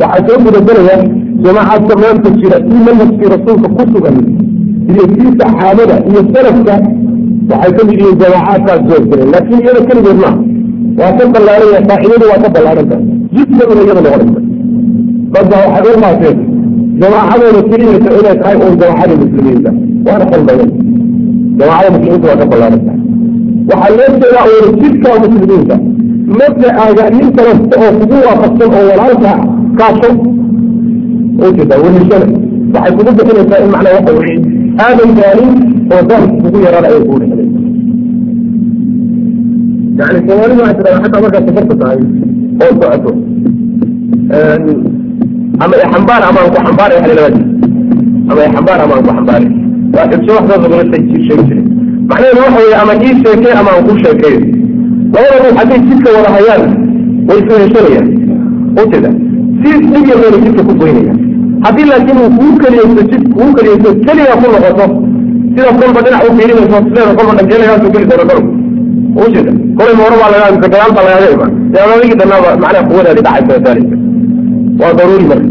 waxaa soo gudagelaya jamaacaadka maanta jira si manhajkii rasuulka ku sugan iyo kii saxaabada iyo salafka waxay ka mid yihiin jamaacaadkaas soo laakiin iyada keligeed maaha waa ka ballaaranya faa'iidadu waa ka ballaaranta. Jidkaduna iyada noqonaysa. Dadba waxay u maaseen jamaacadooda keliyata inay tahay uun jamaacada muslimiinta. Waana qalbayan jamaacada muslimiinta waa ka ballaaranta. Waxaa loo jeedaa uun jidka muslimiinta mabda'aaga nin kalasta oo kugu waafaqsan oo walaalka kaasho ujeeda weheshana waxay kugu bixinaysaa in macnaa waxa weye aadan gaarin oo daalka kugu yaraan ayay kugu dhexday yani soomaalida waxay tidhahdaa xataa markaad safarta tahay oo socoto. Ama ixambaar ama aan ku xambaari waxa lalaba ama ixambaar ama aan ku xambaari waa xibso waxdaas lagula sheegi jiray macnaheedu waxa weye ama ii sheekee ama aan ku sheekeeyo labada ruux hadday jidka wada hayaan way isweheshanayaan ujeeda si dhib yar bayna jidka ku goynayaan. Haddii laakiin uu kuu jid kuu keliyeyso keliya ku noqoto sidaas kolba dhinac u fiirinayso sideeda kolba dhankeelagaasu geli doona kalo ujeeda kolay hore baa lagaa mise gadaal baa lagaaga imaan dee adadigi dhannaaba macnaha quwadaadi dhacaysa daalika waa daruuri marka.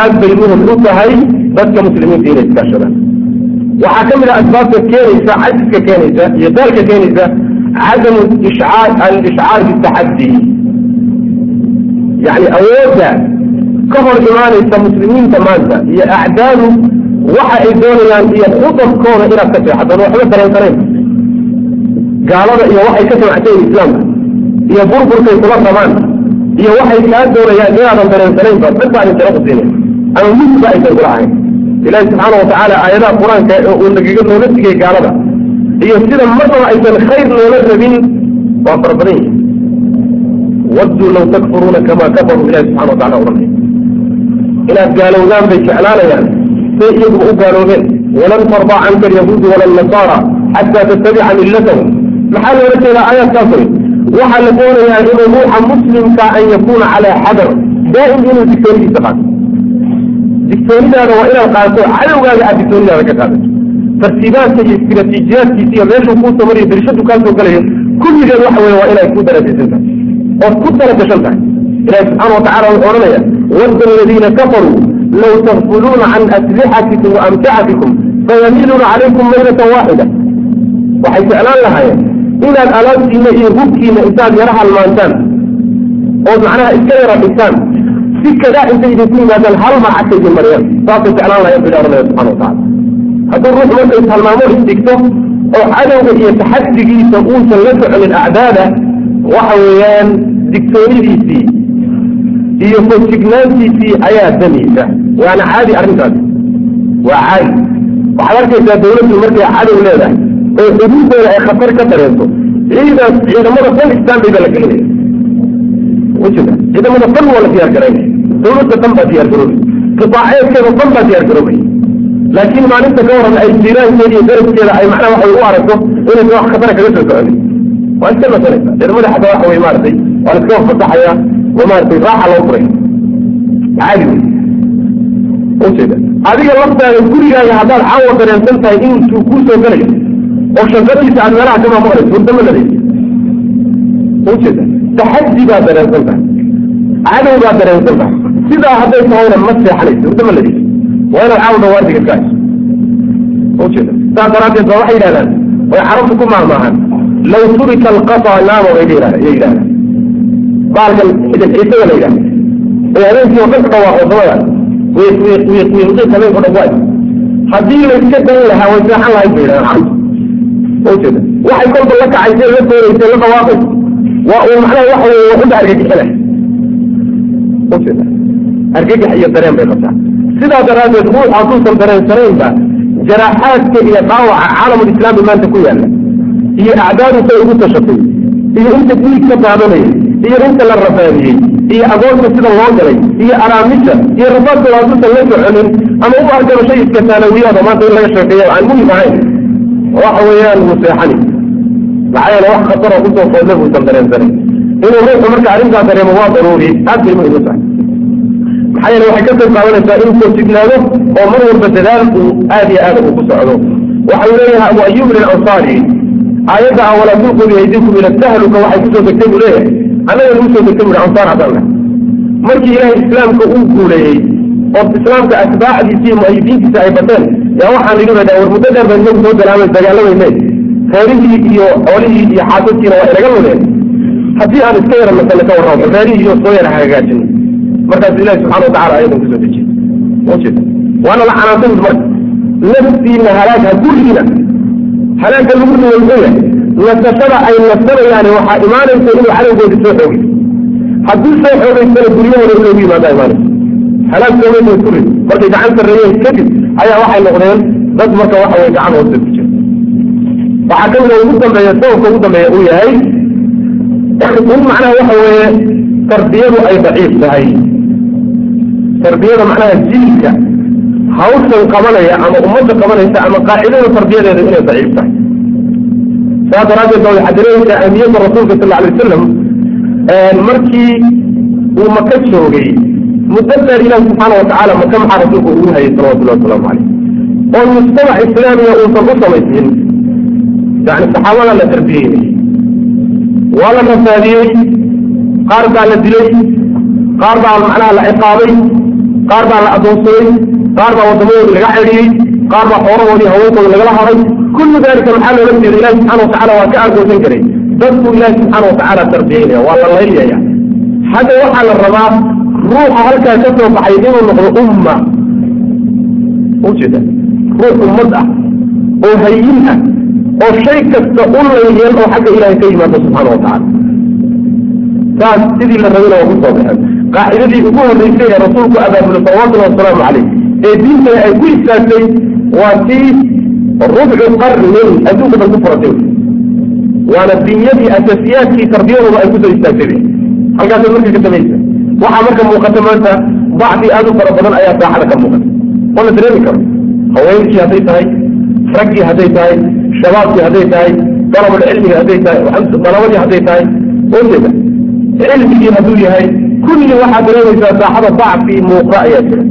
Aad bay muhiim u tahay dadka muslimiinta inay iskaashadaan waxaa ka mid a asbaabta keenaysa cajiska keenaysa iyo daalka keenaysa ishcaar alishcaar bitaxaddi yani awoodda ka hor imaanaysa muslimiinta maanta iyo acdaadu waxa ay doonayaan iyo khudabkooda inaad ka seexataan waxba dareensanayn gaalada iyo waxay ka samacsayin islaamka iyo burburkay kula rabaan iyo waxay kaa doonayaan inaadan dareensanaynba dadka adin tala kusiinay ama midba aysan kula ahayn ilahi subxaana watacaala aayadaha qur'aanka uu nagaga noola digay gaalada iyo sida marnaba aysan khayr noola rabin waa fara badan yihi wadduu law takfuruuna kama kafaruu ilahi subxana watacala ohanay inaad gaalowdaan bay jeclaanayaan say iyaguba u gaaloobeen. Walan tardaa canka alyahuudu wala nasaara xataa tattabica millatahum. Maxaa loola jeedaa aayaadkaas wey waxaa la doonayaa inuu ruuxa muslimka an yakuuna calaa xadar. Daa'im inuu digtoonidiisa qaato digtoonidaada waa inaad qaato cadowgaaga aad digtoonidaada ka qaadato tartiibaadka iyo istiraatiijiyaadkiisa iyo meeshuu kuu samariyo dirishadu kaa soo galayo kulligeed waxa weye waa inay ku darajaysan tahay. Ood ku talagashan tahay. Ilahi subxaana watacala wuxuu odhanaya wadda aladiina kafaruu law takfuluuna can aslixatikum wa amtacatikum fayamiiluuna calaykum maylatan waaxida. Waxay jeclaan lahaayeen inaad alaabtiina iyo hubkiina intaad yara halmaantaan ood macnaha iska yara dhigtaan si kadaa intay idinku yimaadaan hal mar cagta idin mariyaan saasay jeclaan lahayen buu odhanaya subxana watacala hadduu ruux marka ishalmaamo isdhigto oo cadowga iyo taxadigiisa uusan la soconin acdaada waxa weeyaan digtoonidiisii iyo fojignaantiisii ayaa damaysa waana caadi arrintaas. Waa caadi. Waxaad arkaysaa dawladdu markay cadow leedahay oo xuduuddooda ay khatar ka dareento ciidaas ciidamada dhan istaanbay baa la gelinaya wajida ciidamada dhan waa la diyaar garaynaya dawladda dhan baa diyaar garoobay. Qitaaceedkeeda dhan baa diyaar garoobay laakiin maalinta ka waran ay jiiraankeeda iyo daraskeeda ay macnaha waxa u aragto inaysan wax khatara kaga soo soconin waa iska nasanaysa ciidamada xataa waxa wey maaragtay waa la iska oo maaragtay raaxa loo furay. Caadi wey ujeeda adiga laftaada gurigaaga haddaad caawa dareensan tahay inuu kuu soo galayo oo shaqadiisa aad meelaha ka maamulayso hurdama ladaysa ujeeda taxaddi baa dareensan tahay. Cadow baa dareensan tahay. Sidaa hadday tahayna ma seexanayso hurdama ladaysa waa inaad caawa dhawaadiga ka. Hayso ujeeda saas daraaddeed ba waxay yidhahdaan way carabtu ku maahmaahaan law turika alqata naama bay yidhahdaan baalkan xidid xiisaga la yidhahda ee habeenkii oo dhan ka dhawaaqo samada. Wiiq wiiq wiiq wiiq wiiq habeenka dhan waay haddii la iska dayn lahaa way seexan lahayd bay yidhahdaan carabtu. Ujeeda waxay kolba la kacaysa la kooraysa la dhawaaqaysa waa uu macnaha waxa weye waxuba argagixinay ujeeda argagax iyo dareen bay qabtaa sidaa daraaddeed ruux hadduusan dareensanaynba jaraaxaadka iyo dhaawaca caalamulislaami maanta ku yaalla iyo acdaadusay ugu tashatay iyo inta dhiig ka daadanaya iyo inta la rafaadiyey iyo agoonta sida loo galay iyo araamisha iyo rafaadkooda hadduusan la soconin ama u arkaba iska taalawiyaada maanta in laga sheekeeya aan muhiim ahayn. Waxa weeyaan wuu seexani. Maxaa yeele wax khataroo ku soo foodle buusan dareensanayn inuu ruuxu marka arrintaa dareemo waa daruuri aad bay muhiim u tahay maxaa yeele waxay ka qayb qaadanaysaa inuu foojignaado oo mar walba dadaal uu aad iyo aad uu ku socdo. Waxa uu leeyahay abu ayub alansaari aayadda ah walaa tulquu biyaydikum ila tahluka waxay ku soo degtay buu leeyahay. Annaga nagu soo degta buhi ansaar haddaan nahay markii ilaahay islaamka uu guuleeyey oo islaamka atbaacdiisi iyo mu'ayidiintiisa ay bateen yaa waxaan idhi bay dhaha war muddo dheer inagu soo dalaamay dagaalamayne reerihii iyo xoolihii iyo xaasaskiina waa inaga ludeen haddii aan iska yara masale ka warramo reerihii iyo soo yara hagaajino markaas ilahi subxana watacala ayadan ku soo dejiyey. Ujeeda waana la canaantay bui marka naftiina halaag ha gurigiina halaagga lagu riwaysan yahay nasashada ay nasanayaan waxaa imaanaysa inuu cadowgoodi soo xoogay. Haddii soo xoogaysana guryahooda in loogu yimaada imaanaysa halaag soomaysa ku rid markay gacan sarreeyeen kadib ayaa waxay noqdeen dad marka waxa weye gacan hoosta ku jira. Waxaa ka mida ugu dambeeya sababka ugu dambeeya uu yahay in macnaha waxa weeye tarbiyadu ay daciif tahay tarbiyada macnaha jiilka hawshan qabanaya ama ummadda qabanaysa ama qaacidada tarbiyadeeda inay daciif tahay. Saas daraaddeed ba waxaa dareemaysaa ahmiyadda rasuulka sal alay wasalam markii uu maka joogay muddo dheer ilahi subxaana watacaala maka maxaa rasuulku ugu hayay salawatullahi wasalaamu caleyh oo mujtamac islaamiya uusan u samaysin yani saxaabada la tarbiyeynay waa la rafaadiyey qaar baa la dilay qaar baa macnaha la ciqaabay qaar baa la adoonsaday qaar baa wadamadoodii laga xidhiyey qaar baa xoolahoodii haweenkooda lagala haday kullu dalika maxaa loola jeeda ilahi subxana watacala waa ka argoosan karay. Dadku ilahi subxaana watacaala tarbiyeynaya waa la layliyaya hadda waxaa la rabaa ruuxa halkaa ka soo baxay inuu noqdo umma. Ujeeda ruux ummad ah oo hayin ah oo shay kasta u layliyeen oo xagga ilahay ka yimaado subxaana watacala saas sidii la rabina waa ku soo baxeen qaacidadii ugu horreysay ee rasuulku abaabulay salawatullahi wasalaamu caleyh ee diintana ay ku istaagtay waa tii rubcu qarnin adduunka dhan ku furatay. Waana binyadii asasiyaadkii tarbiyadooda ay ku soo istaagtay. Halkaasay marka ka samaysa. Waxaa marka muuqata maanta bacdi aad u fara badan ayaa saaxada ka muuqata. Oo la dareemi karo. Haweenkii hadday tahay raggii hadday tahay shabaabkii hadday tahay dalabul cilmiga hadday tahay dalabadii hadday tahay ojeeda cilmigii hadduu yahay kulli waxaa dareemaysaa saaxada dacfi muuqda ayaa jira.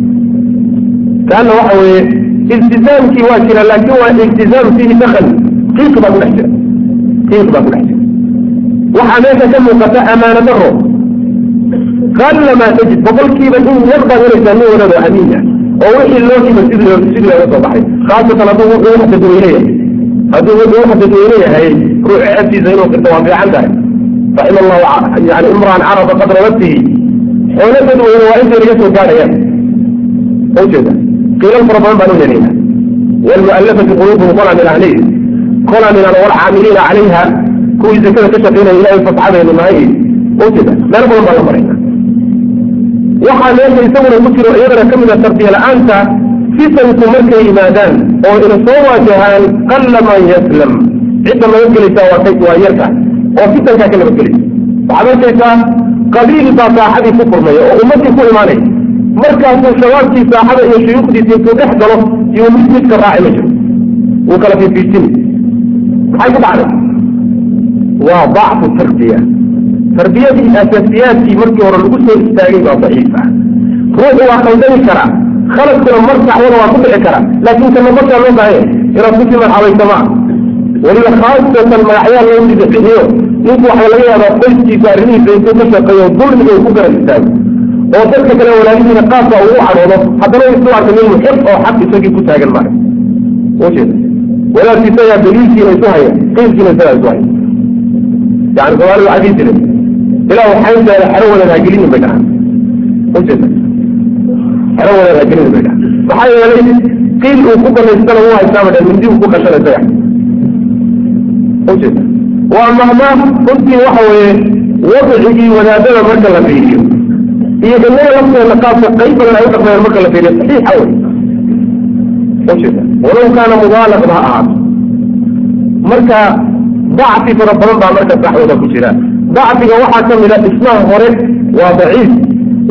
Kaana waxa weeye iltizaamkii waa jira laakin waa iltizaam fiihi dakal qiiq baa ku dhex jira. Qiiq baa ku dhex jira. Waxaa meesha ka muuqata amaana daro qalamaa tajid boqolkiiba in yar baad helaysaa nin wanaad oo amiin ah oo wixii loo hiba sidii sidii looga soo baxay. Khaasatan hadduu wuxuu wax dadweyne yahay hadduu wuxuu wax dadweyne yahay ruux ceebtiisa inuu qirto waa fiican tahay. Raxima allahu yani imraan carafa qadra nafsihi xoolo dadweyne waa intay laga soo gaadhayaan ujeeda qiilal fara badan baan u waalmu'allafati quluubuhum qola min ahlihi qola min walcaamiliina calayha kuwii zakada ka shaqeynaya ilahay fasxadeenu nahay ujeeda meel badan baan la marayna waxaa meesha isaguna ku jiro iyadana ka mid a tarbiya la'aanta fitanku markay yimaadaan oo ina soo waajahaan qalla man yaslam. Cidda nabadgelaysaa waa yarka. Oo fitankaa ka nabadgelaysa waxaad arkaysaa qabiil baa saaxadii ku furmaya oo ummadii ku imaanaya. Markaasuu shabaabkii saaxada iyo shuyuukhdiisi intuu dhex galo iyo mid midka raaci ma jiro. Wuu kala fiifiijini maxay ku dhacday? Waa dacfu tarbiya. Tarbiyadii asaasiyaadkii markii hore lagu soo istaagay baa daciif ah ruuxu waa khaldami karaa. Khaladkuna mar saxwada waa ku dhici karaa. Laakiin kana markaa loo baahanya inaad ku sii marxabaysamaa weliba khaasatan magacyaal loo bixiyo ninku waxaa laga yaabaa qoyskiisa arrimihiisa intuu ka shaqeeyo dulmiga uu ku garan istaago oo dadka kale walaalihiina qaabka ugu cadhoodo haddana isu arka nin muxib oo xaq isagii ku taagan maayo ujeeda walaalkiisa ayaa daliilkiina isu haya qiilkiina isagaa isu haya yani soomaali waxaa dii jiray ilaa waxaynteeda xero wadaad hagelinin bay dhahaan ujeeda xero wadaad hagelinin bay dhahaan maxaa yeelay qiil uu ku banaystana u haystaaba dhan mindi uu ku dhashana isaga ujeeda waa mahmaa runtii waxa weeye wadcigii wadaadada marka la fiiriyo. Iyo inaga lafteena qaabka qayb badan ay u dhaqmayaan marka la fiiriyo. Saxiixa wey walow kaana mubaalaqda ha ahaato marka dacfi fara badan baa marka saxwada ku jira. Dacfiga waxaa ka mid a dhismaha hore waa daciif.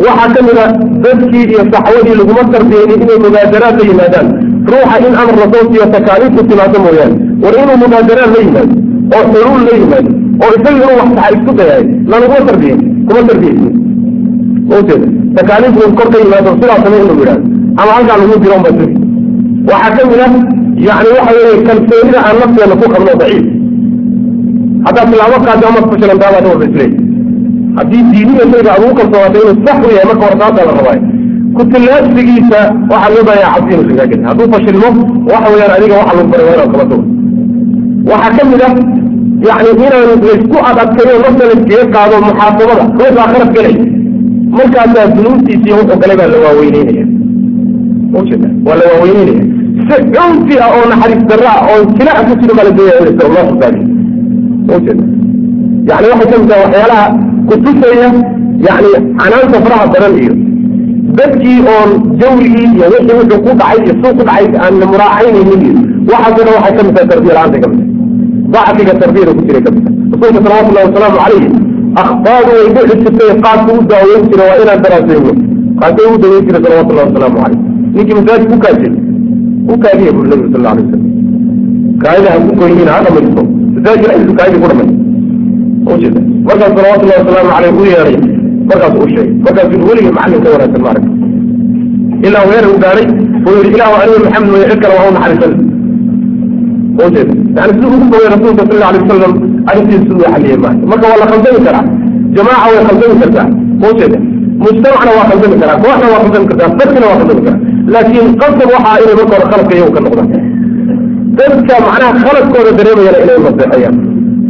Waxaa ka mid a dadkii iyo saxwadii laguma tarbiyeynin inay mubaadaraad la yimaadaan. Ruuxa in amar la soo siiyo takaaliifku timaado mooyaane. War inuu mubaadaraad la yimaado oo xuluul la yimaado oo isaga inuu wax saxa isku dayahay lanaguma tarbiyeyn kuma tarbiyeysin ujeeda takaaliifku kor ka yimaado sidaa same yidhahdo ama halkaa lagu diro unba waxaa ka mid a yani waxa weeye kalsoonida aan nafteena ku qabno daciif. Haddaad tilaabo qaado ama fashilantaa baad warba isleey haddii diiniya shayga aad ugu kalsoonaatay inuu sax u yahay marka hore taasaa la rabaayo kutilaabsigiisa waxaa loo baahaya cabsi inuu kagaa gelin. Hadduu fashilmo waxa weeyaan adiga waxa lagu baray waa inaad kaba tago waxaa ka mid ah yani inaan laysku adadkayo nafta layskaga qaado muxaasabada ruuxaa kharaf gelay markaasaa dunuubtiisiiyo wuxuu galay baa la waaweynenaya ujeeda waa la waaweynenaya si cunfi ah oo naxariis darra ah oo jilaca ku jiro baa la doonaya loo xusaadiyo ujeeda yani waxay ka mid tahay waxyaalaha kutusaya yani canaanta faraha badan iyo dadkii oon jawrigii iyo wixii wuxuu ku dhacay iyo suu ku dhacay aan muraacaynaynin iyo waxaasuna waxay ka mid tahay tarbiya la'aanta ka mid tahay dacfiga tarbiyada ku jiray ka mid tahay rasuulka salawatullahi wasalaamu calayhi akhtaadu way dhici jirtay qaadka u daaweyn jira waa inaan daraaseyno qaadka u daweyn jiray salawatullahi wasalaamu calayh ninkii masaajid ku kaajay u kaadiya buri nabigu sal alay wasalam kaadida ha ku goynin ha dhamaysto masaajid dhexdiisu kaadidii ku dhamay ujeeda markaas salawatullahi wasalaamu caleyh u yeedhay markaas u sheegay markaasuu weligii macallin ka wanaagsan ma arag ilaa weer u gaadhay uu yihi ilaahu aniga maxamed way cid kale waa u naxariisan yani siduu ugu fogay rasuulka sal alay wasalam arrintiisa siduu xaliyey maayo marka waa la khaldami karaa jamaaca way khaldami kartaa ujeeda mujtamacna waa khaldami karaa kooxna waa khaldami kartaa dadkina waa khaldami karaa. Laakiin qasab waxaa inay marka hore khaladka iyagu ka noqdaan dadka macnaha khaladkooda dareemayana inay naseexayaan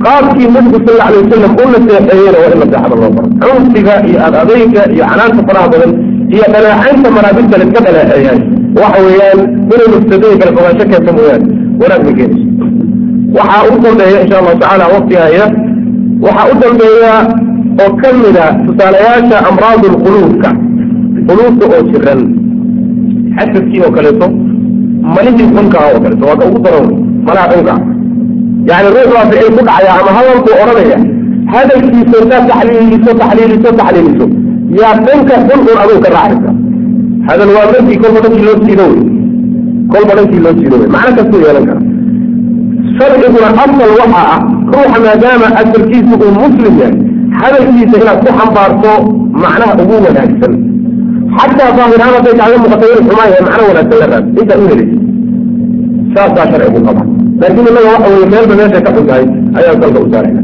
qaabkii nabigu sal alay wasalam u naseexeeyena waa in naseexada loo baro. Cunsiga iyo adadayga iyo canaanta faraha badan iyo dhaleecaynta manaabirta laiska dhaleeceeyaan waxa weeyaan inay mufsadooyin kale fogaansho keento mooyaane wanaag ma keenayso waxaa u dambeeya insha allahu tacaala waktigaya waxaa u dambeeya oo ka mida tusaalayaasha amraadu lquluubka quluubka oo jiran xasadkii oo kaleeto malihii ah oo kaleeto waa ka ugu daran malaha ah yani ruux baa ficil ku dhacaya ama hadalkuu odhanaya hadalkiisa intaad taxliiliso taxliiliso taxliiliso yaa dhanka xun un aduu ka raacaysa hadal waa markii kolba dhankii loo siido wey. Kolba dhankii loo siido wey. Macno kastuu yeelan kara. Sharciguna asal waxa ah ruuxa maadaama asalkiisa uu muslim yahay hadalkiisa inaad ku xambaarto macnaha ugu wanaagsan. Xataa daahirhaan hadday kaaga muuqato inuu xumaa yahay macno wanaagsan la raad intaad u helaysa saasaa sharcigu qaba. Laakiin inaga waxa weye meelba meeshay ka xun tahay ayaan salka u saarayna.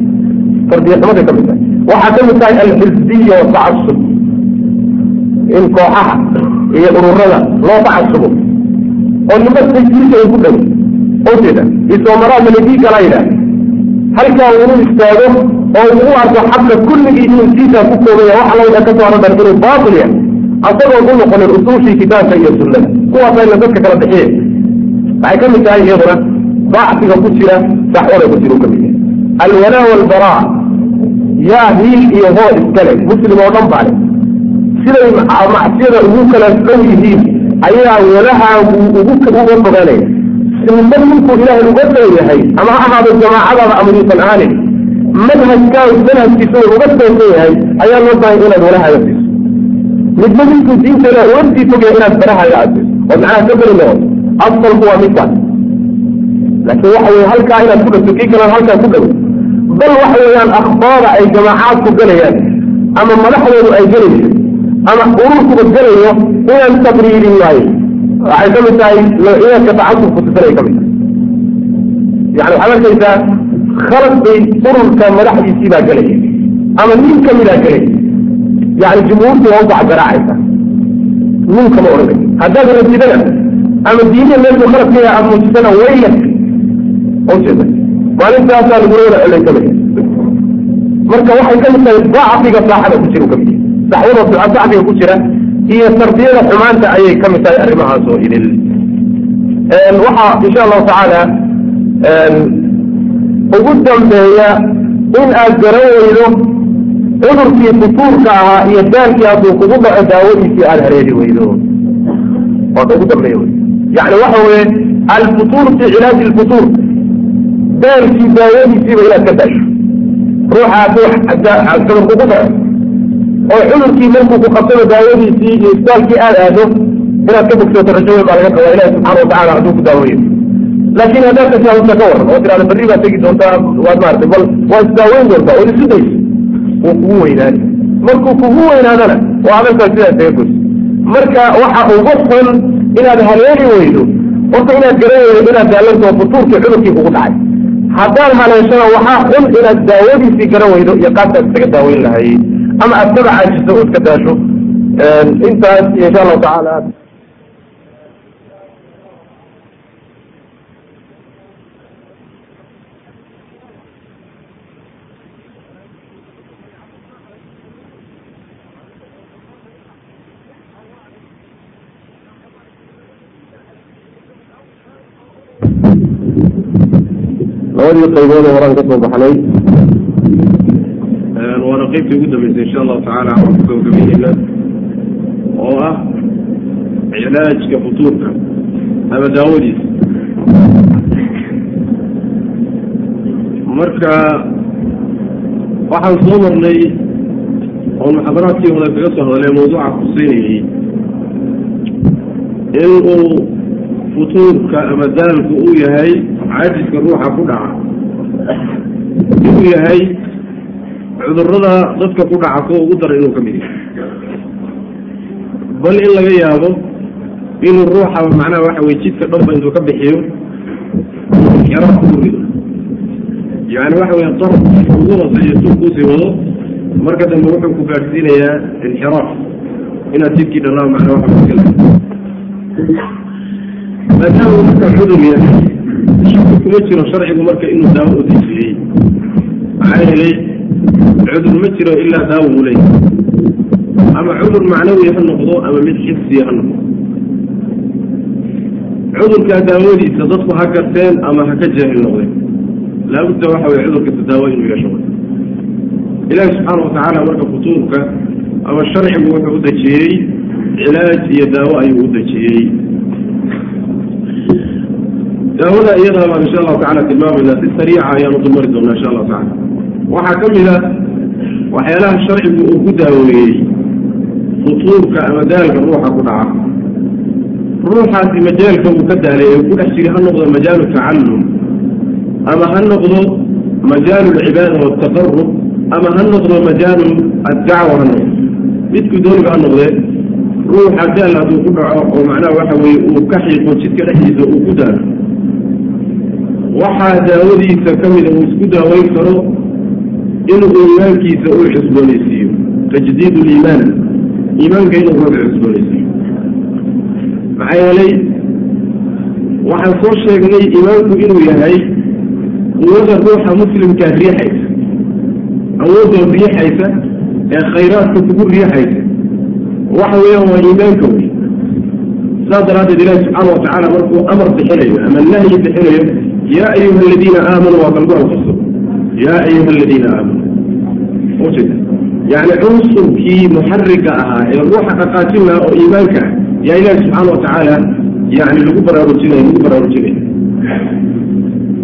Tarbiya xumaday ka mid tahay waxaa ka mid tahay alxizbiya watacasub in kooxaha iyo ururada loo tacasubo oo nima tajriisa ay ku dhow ojeeda isoomaraa malagii kala yidhaah halkaa uu istaago oo uu arko xabka kulligii inuu siisaa ku koobaya waxa lawada ka soo haradhan inuu baatil yahay asagoon u noqonin usuushii kitaabka iyo sunnada. Kuwaasayna dadka kala bixiye waxay ka mid tahay iyaduna dacfiga ku jira daxwada ku jira u ka mid yahay. Alwalaa walbaraa yaa hiil iyo hoo iskale muslim oo dhan baa le siday macsiyada ugu kala dhow yihiin ayaa walahaagu uga fogaanaya sinba ninkuu ilaahay uga dhow yahay ama ha ahaado jamaacadaada ama yuusan ahaanin manhajkaa manhajkiisa uga toosan yahay ayaa loo bahay inaad walahaaga siiso. Midba ninkuu diinta ilaah uga sii fogyahay inaad barahaaga aad siiso. Oo macnaha ka beri noqoto asalku waa midkaas laakiin waxa weye halkaa inaad ku dhagto kii kalan halkaa ku dhago bal waxa weeyaan akhbaada ay jamaacaadku galayaan ama madaxdoodu ay gelayso ama ururkuba gelayo inaan tabriirin waayo. Waxay ka mid tahay noociyaadka tacasubku tusanay ka mid tahay. Yani waxaad arkaysaa khalad bay ururka madaxdiisii baa gelaya ama nin ka midaa gelaya yani jumhuurtii waa u bacgaraacaysa nin kama odhanay haddaad rajidana ama diiniya meeshuu khalad ka yahay aada muujisana waylak ujeeda maalintaasaa lagula wada celaysamaya marka waxay ka mid tahay dacfiga saaxada ku jira ka yahay saxwada dacfiga ku jira iyo tarbiyada xumaanta ayay ka tahay arrimahaas oo idil. Waxaa insha allahu tacaala ugu dambeeya in aad garan weydo cudurkii futuurka ahaa iyo daalkii hadduu kugu dhaco daawadiisii aada hareeri weydo. Waata ugu dambeeya wey. Yani waxa weye alfutuur fi cilaaji lfutuur daalkii daawadiisiiba inaad ka dasho ruuxa hadduu cudur kugu dhaco oo cudurkii markuu ku qabsado daawadiisii iyo isbitaalkii aad aado inaad ka bogsato rajo weyn baa laga qabaa ilahi subxana watacala hadduu ku daaweeyo. Laakiin haddaad tashaahunta ka waran oo tirahda berri baad tegi doontaa waad maaragtay bal waa isdaaweyn doontaa oo isu dayso wuu kugu weynaani markuu kugu weynaadana waa adalkaa sidaas taga goys marka waxa ugu xun inaad haleeli weydo horta inaad garan weydo inaad daalanto futuurkii cudurkii kugu dhacay. Haddaad haleeshana waxaa xun inaad daawadiisii garan weydo iyo qaabkaad isaga daaweyn lahay ama aad kaba caajiso iska daasho intaas insha allahu tacaala. Labadii qaybood oo horaan ka soo baxnay waana qeybtii ugu dambeysay insha allahu tacaala aan ku gabagabeyneyna oo ah cilaajka futuurka ama daawadiisa. Marka waxaan soo marnay oon muxaadaraadkii hore kaga soo hadlay mawduuca kuseynayey in uu futuurka ama daalku uu yahay caajiska ruuxa ku dhaca. Inuu yahay cudurrada dadka ku dhaca kuwa ugu dara inuu ka mid yahay. Bal in laga yaabo inuu ruuxaba macnaha waxa weye jidka dhanba intuu ka bixiyo yaraha kugu rido yani waxa weye darab ugu hooseeyo tuu kuusii wado marka dambe wuxuu ku gaadhsiinayaa inxiraaf. Inaad jidkii dhanaa macnaa waxa iskala maadaama marka cudur yahay shaki kuma jiro sharcigu marka inuu daawo u dejiyey maxaa yeelay cudur ma jiro ilaa daawo uu leeyahay. Ama cudur macnawi ha noqdo ama mid xisiya ha noqdo. Cudurkaa daawadiisa dadku ha garteen ama ha ka jaahil noqdeen. Laabudda waxa weye cudurkasta daawo inuu yeesho ilaahi subxaana watacaala marka futuurka ama sharcigu wuxuu u dejiyey cilaaj iyo daawo ayuu u dejiyey. Daawada iyadaa baan insha allahu tacala tilmaamayna si sariica ayaanu dulmari doonaa insha allahu tacala waxaa ka mid a waxyaalaha sharcigu uu ku daaweeyey futuurka ama daalka ruuxa ku dhaca. Ruuxaasi majaalka uu ka daalay ee ku dhex jiri ha noqdo majaalu tacallum ama ha noqdo majaalu alcibaada waltaqarub ama ha noqdo majaalu addacwa. Ha noqdo midkuu dooniba ha noqdee ruuxa daal hadduu ku dhaco oo macnaha waxa weye uu ka xiiqo jidka dhexdiisa uu ku daalo. Waxaa daawadiisa ka mida uu isku daaweyn karo inuu iimaankiisa uu cusboonaysiiyo tajdiid liimaan iimaanka inuu ruuxa cusboonaysiiyo maxaa yeelay waxaan soo sheegnay iimaanku inuu yahay quwada ruuxa muslimkaa riixaysa awoodoo riixaysa ee khayraadka kugu riixaysa waxa weeyaan waa iimaanka wey saas daraaddeed ilaahi subxaana watacaala markuu amar bixinayo ama nahyi bixinayo yaa ayuha aladiina aamanuu waa kalgu anfuso yaa ayuha aladiina aamanuu yani cunsurkii muxariga ahaa ee ruuxa dhaqaajin lahaa oo iimaanka ah yaa ilaahi subxaana watacaala yani lagu baraarujinaya lagu baraarujinaya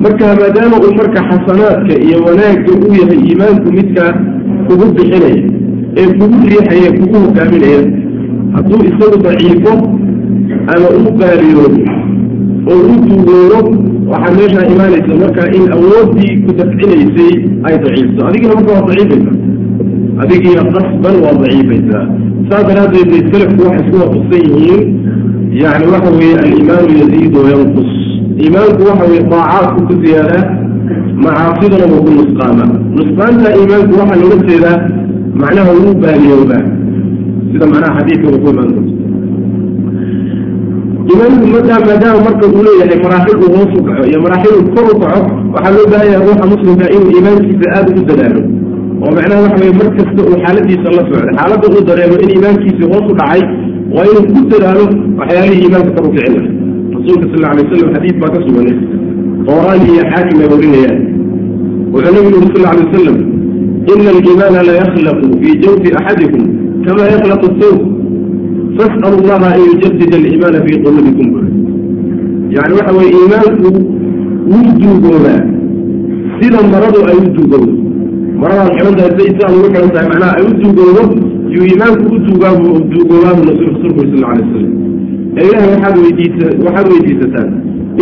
marka maadaama uu marka xasanaadka iyo wanaagga uu yahay iimaanku midka kugu bixinaya ee kugu riixaya kugu hogaaminaya hadduu isagu daciifo ama u baariyoodo oo u duugoodo waxaa meeshaa imaanaysa marka in awooddii ku dafcinaysay ay daciifto. Adigina marka waa daciifaysaa. Adigiina qasban waa daciifaysaa. Saas daraaddeed bay selafku waxay isku waafaqsan yihiin. Yani waxa weeye aliimaanu yaziid wayanqus iimaanku waxa weye daacaadku ku ziyaadaa macaasiduna wuu ku nusqaama nusqaanta iimaanku waxaa loola jeedaa macnaha wuu baaliyoobaa sida macnaha xadiidka uu ku imaan doonto iimaanku madaa maadaama marka uu leeyahay maraaxil uu hoos u kaco iyo maraaxil uu kor u kaco waxaa loo baahan yahay ruuxa muslimka inuu iimaankiisa aada ugu dadaalo. Oo macnaha waxa weye mar kasta uu xaaladiisa la socdo xaaladda uu dareemo in iimaankiisii hoos u dhacay waa inuu ku dadaalo waxyaalihii iimaanka kor u kicin lahay rasuulka sal alay waslam xadiid baa ka suganay qoraani iyo xaakim ay warinayaan. Wuxuu nabigu yuri sal alay wasalam ina aliimaana la yakhlaqu fii jawfi axadikum kama yakhlaqu sawb fas'alu allaha an yujadida aliimaana fii quluubikum yani waxa weye iimaanku wuu duugoobaa. Sida maradu ay u duugowdo maradaad xihan tahay say sidaad ugu xihan tahay macnaha ay u duugowdo yuu iimaanku u duugaabu duugoobaabu rasuulku sal alay wasalam ee ilahay waxaad weydiisa waxaad weydiisataan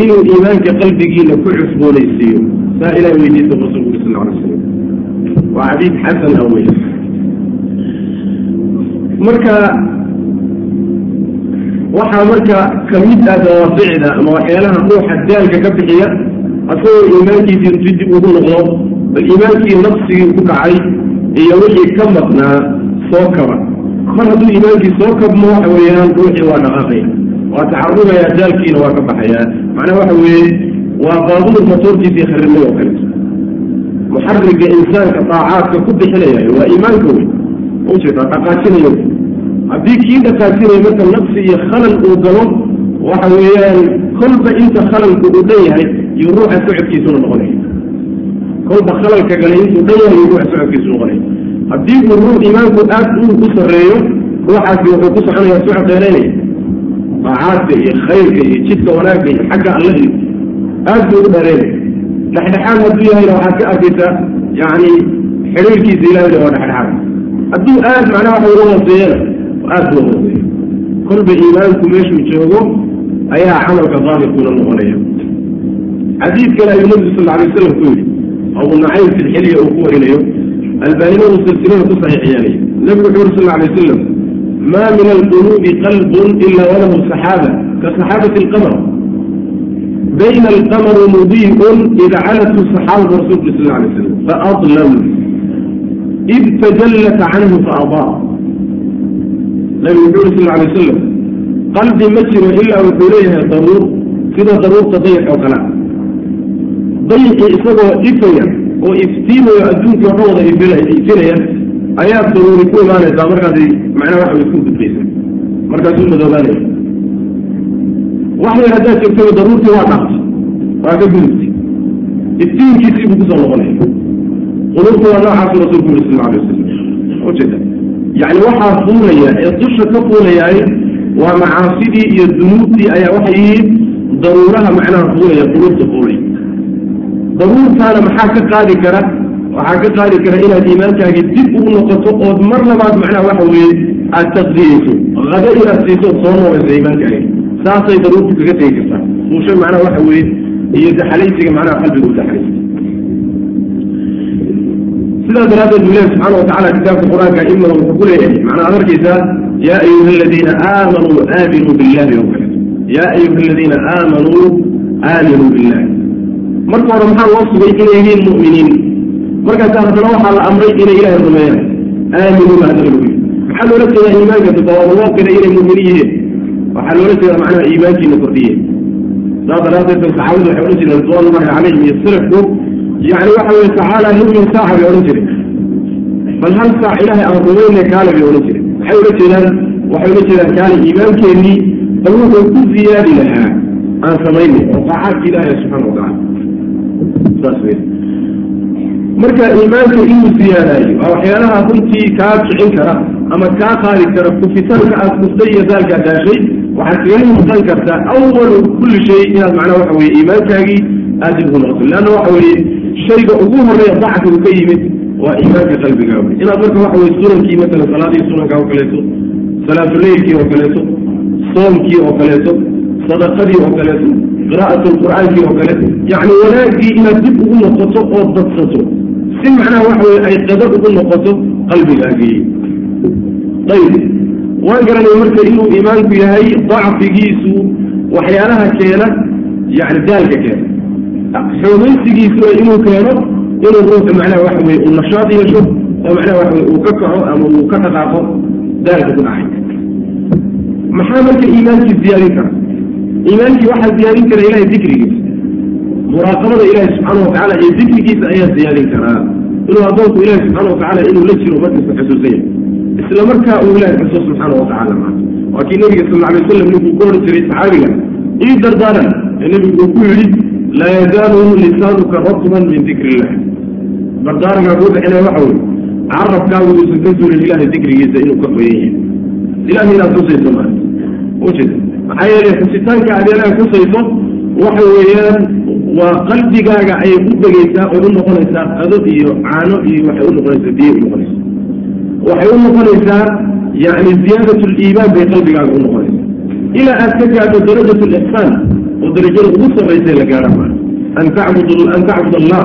inuu iimaanka qalbigiina ku cusboonaysiiyo. Saa ilahay weydiisa rasuulku sal alay wasalam waa xadiid xasan ah wey marka waxaa marka ka mid ah dawaaficda ama waxyaalaha ruuxa daalka ka bixiya asagoo iimaankiisii dib ugu noqdo bal iimaankii nafsigii ku dhacay iyo wixii ka maqnaa soo kaba. Mar hadduu iimaankii soo kabmo waxa weeyaan ruuxii waa dhaqaaqaya waa taxarugaya daalkiina waa ka baxaya. Macnaha waxa weeye waa baabuur matoorkiisii kharimay oo kaleeto muxariga insaanka daacaadka ku bixinaya waa iimaanka wey ujeeda dhaqaajinayo haddii kii dhaqaajinaya marka nafsi iyo khalal uu galo waxa weeyaan kolba inta khalalku uu dhan yahay iyo ruuxa socodkiisuna noqonaya. Kolba khalalka galay intuu dhan yahay iyo ruuxa socodkiisu noqonaya. Haddii uu ruux iimaanku aad uu u sarreeyo ruuxaasi wuxuu ku soconaya socod dheeraynaya daacaadka iyo khayrka iyo jidka wanaagga iyo xagga alle iyo aad buu u dheeraynaya dhexdhexaad hadduu yahayna waxaad ka arkaysaa yani xiriirkiisa ilahayna waa dhexdhexaad. Hadduu aad macnaha waxa uga hooseeyana aad loo hooseeyo kolba iimaanku meeshuu joogo ayaa camalka daabirkuna noqonaya. Xadiid kale ayuu nabigu sal alay slam ku yidhi abu nacaym silxiliya uu ku warinayo albaanimadu silsilada ku saxiixyaanaya nabigu wuxuu uri sal alay wasalam maa min alquluubi qalbun ila walahu saxaaba ka saxaabati alqamar bayna alqamaru mudiicun idcalathu saxaabatu rasuulka sal alay slam faadlam id tajallat canhu faada nabi wuxu uri sal alay wasalam qalbi ma jiro ilaa wuxuu leeyahay daruur sida daruurta dayic oo kalea dayicii isagoo ifaya oo iftiimayo adduunkai waxu wada ifinaya ayaa daruuri ku imaanaysaa markaasi macnaha waxa way ku gudbaysa. Markaasuu madoobaanaya wax yar haddaad joogtaba daruurtii waa dhaafta waa ka gudubtay. Iftiinkiisiibuu ku soo noqonaya. Quluubta waa noocaasuu rasuulku yuri sal alay wasalam ujeeda yani waxaa fuulaya ee dusha ka fuulayaay waa macaasidii iyo dunuubtii ayaa waxay yihiin daruuraha macnaha fuulaya qulubta fuulaya daruurtaana maxaa ka qaadi kara waxaa ka qaadi kara inaad iimaankaagii dib ugu noqoto ood mar labaad macnaha waxa weeye aad taqdiyeyso hado inaad siiso ood soo noqayso iimaankaagi saasay daruurtu kaga tegi kartaa fuusho macnaha waxa weeye iyo daxalaysiga macnaha qalbiga u daxalaysa sidaa daraaddeed bu ilahi subxaana watacala kitaabka qur'aanka imada wuxuu ku leeyahay. Macnaa ad arkaysaa yaa ayuha aladiina aamanuu aaminuu billahi oo kale yaa ayuha aladiina aamanuu aaminuu billahi marka hore maxaa loo sugay inay yihiin mu'miniin? Markaasa haddana waxaa la amray inay ilaahay rumeeyaan. Aaminuu baa haddana lagu yidhi maxaa loola jeedaa iimaanka qiray inay mu'miniin yihiin? Waxaa loola jeeda macnaha iimaankiina kordhiye saas daraaddeed saxaabadu waxay odhan jireen ridwanullahi calayhim iyo salafku yani waxa weye tacaala numin saaxa bay odhan jireen. Bal hal saac ilaahay aan rumayne kaale bay odhan jireen. Maxay odhan jeedaan waxay odhan jeedaan kaale iimaankeenii bal wuxuu ku ziyaadi lahaa aan samaynay oo taacaadka ilaahay subxana watacala saas wey marka iimaanka inuu ziyaadaayo waa waxyaalaha runtii kaa kicin kara ama kaa qaadi kara kufitaanka aad kuftay iyo daalkaa daashay waxaad kaga muuqan kartaa awalu kulli shay inaad macnaha waxa weye iimaankaagii aad dib ugu noqoto leanna waxa weeye shayga ugu horreeya dacfigu ka yimid waa iimaanka qalbigaa wey inaad marka waxa weye sunankii matala salaadii sunanka oo kaleeto salaatuleylkii oo kaleeto soomkii oo kaleeto sadaqadii oo kaleeto qiraa'at lqur'aankii oo kaleeto yacni wanaaggii inaad dib ugu noqoto oo dadsato. Si macnaha waxa weye ay qado ugu noqoto qalbigaagii. Ayib waan garanay marka inuu iimaanku yahay dacfigiisu waxyaalaha keena yani daalka keena xoomaysigiisuna inuu keeno inuu ruuxu macnaha waxa weye uu nashaad yeesho oo macnaha waxa weye uu ka kaco ama uu ka dhaqaaqo daalka ku dhacay maxaa marka iimaankii ziyaadin kara? Iimaankii waxaa ziyaadin kara ilahay dikrigiisa. Muraaqabada ilahi subxaana watacala iyo dikrigiisa ayaa ziyaadin karaa inuu addoonku ilahi subxaana watacala inuu la jiro markasta xusuusan yahay. Isla markaa uu ilahay xuso subxaana watacala maa waa kii nabiga sal alay wasalam ninkuu ku oran jiray saxaabiga ii dardaaran ee nebigu uu ku yidhi laa yazaalu lisaanuka ratban min dikri illah dardaarankaa kuu bixinaya waxa weye carabkaagu uusan ka suulin ilahay dikrigiisa inuu ka qoyan yahay ilahay inaad kusayso maa ujeeda maxaa yeelay xusitaanka ilahay kusayso waxa weeyaan waa qalbigaaga ayay u degaysaa oy u noqonaysaa qado iyo caano iyo waxay u noqonaysaa biyo u noqonaysaa waxay u noqonaysaa yani ziyaadat liimaan bay qalbigaaga u noqonaysaa ilaa aad ka gaadho darajat lixsaan oo darajada ugu sarraysay la gaadha maa an tacbud allah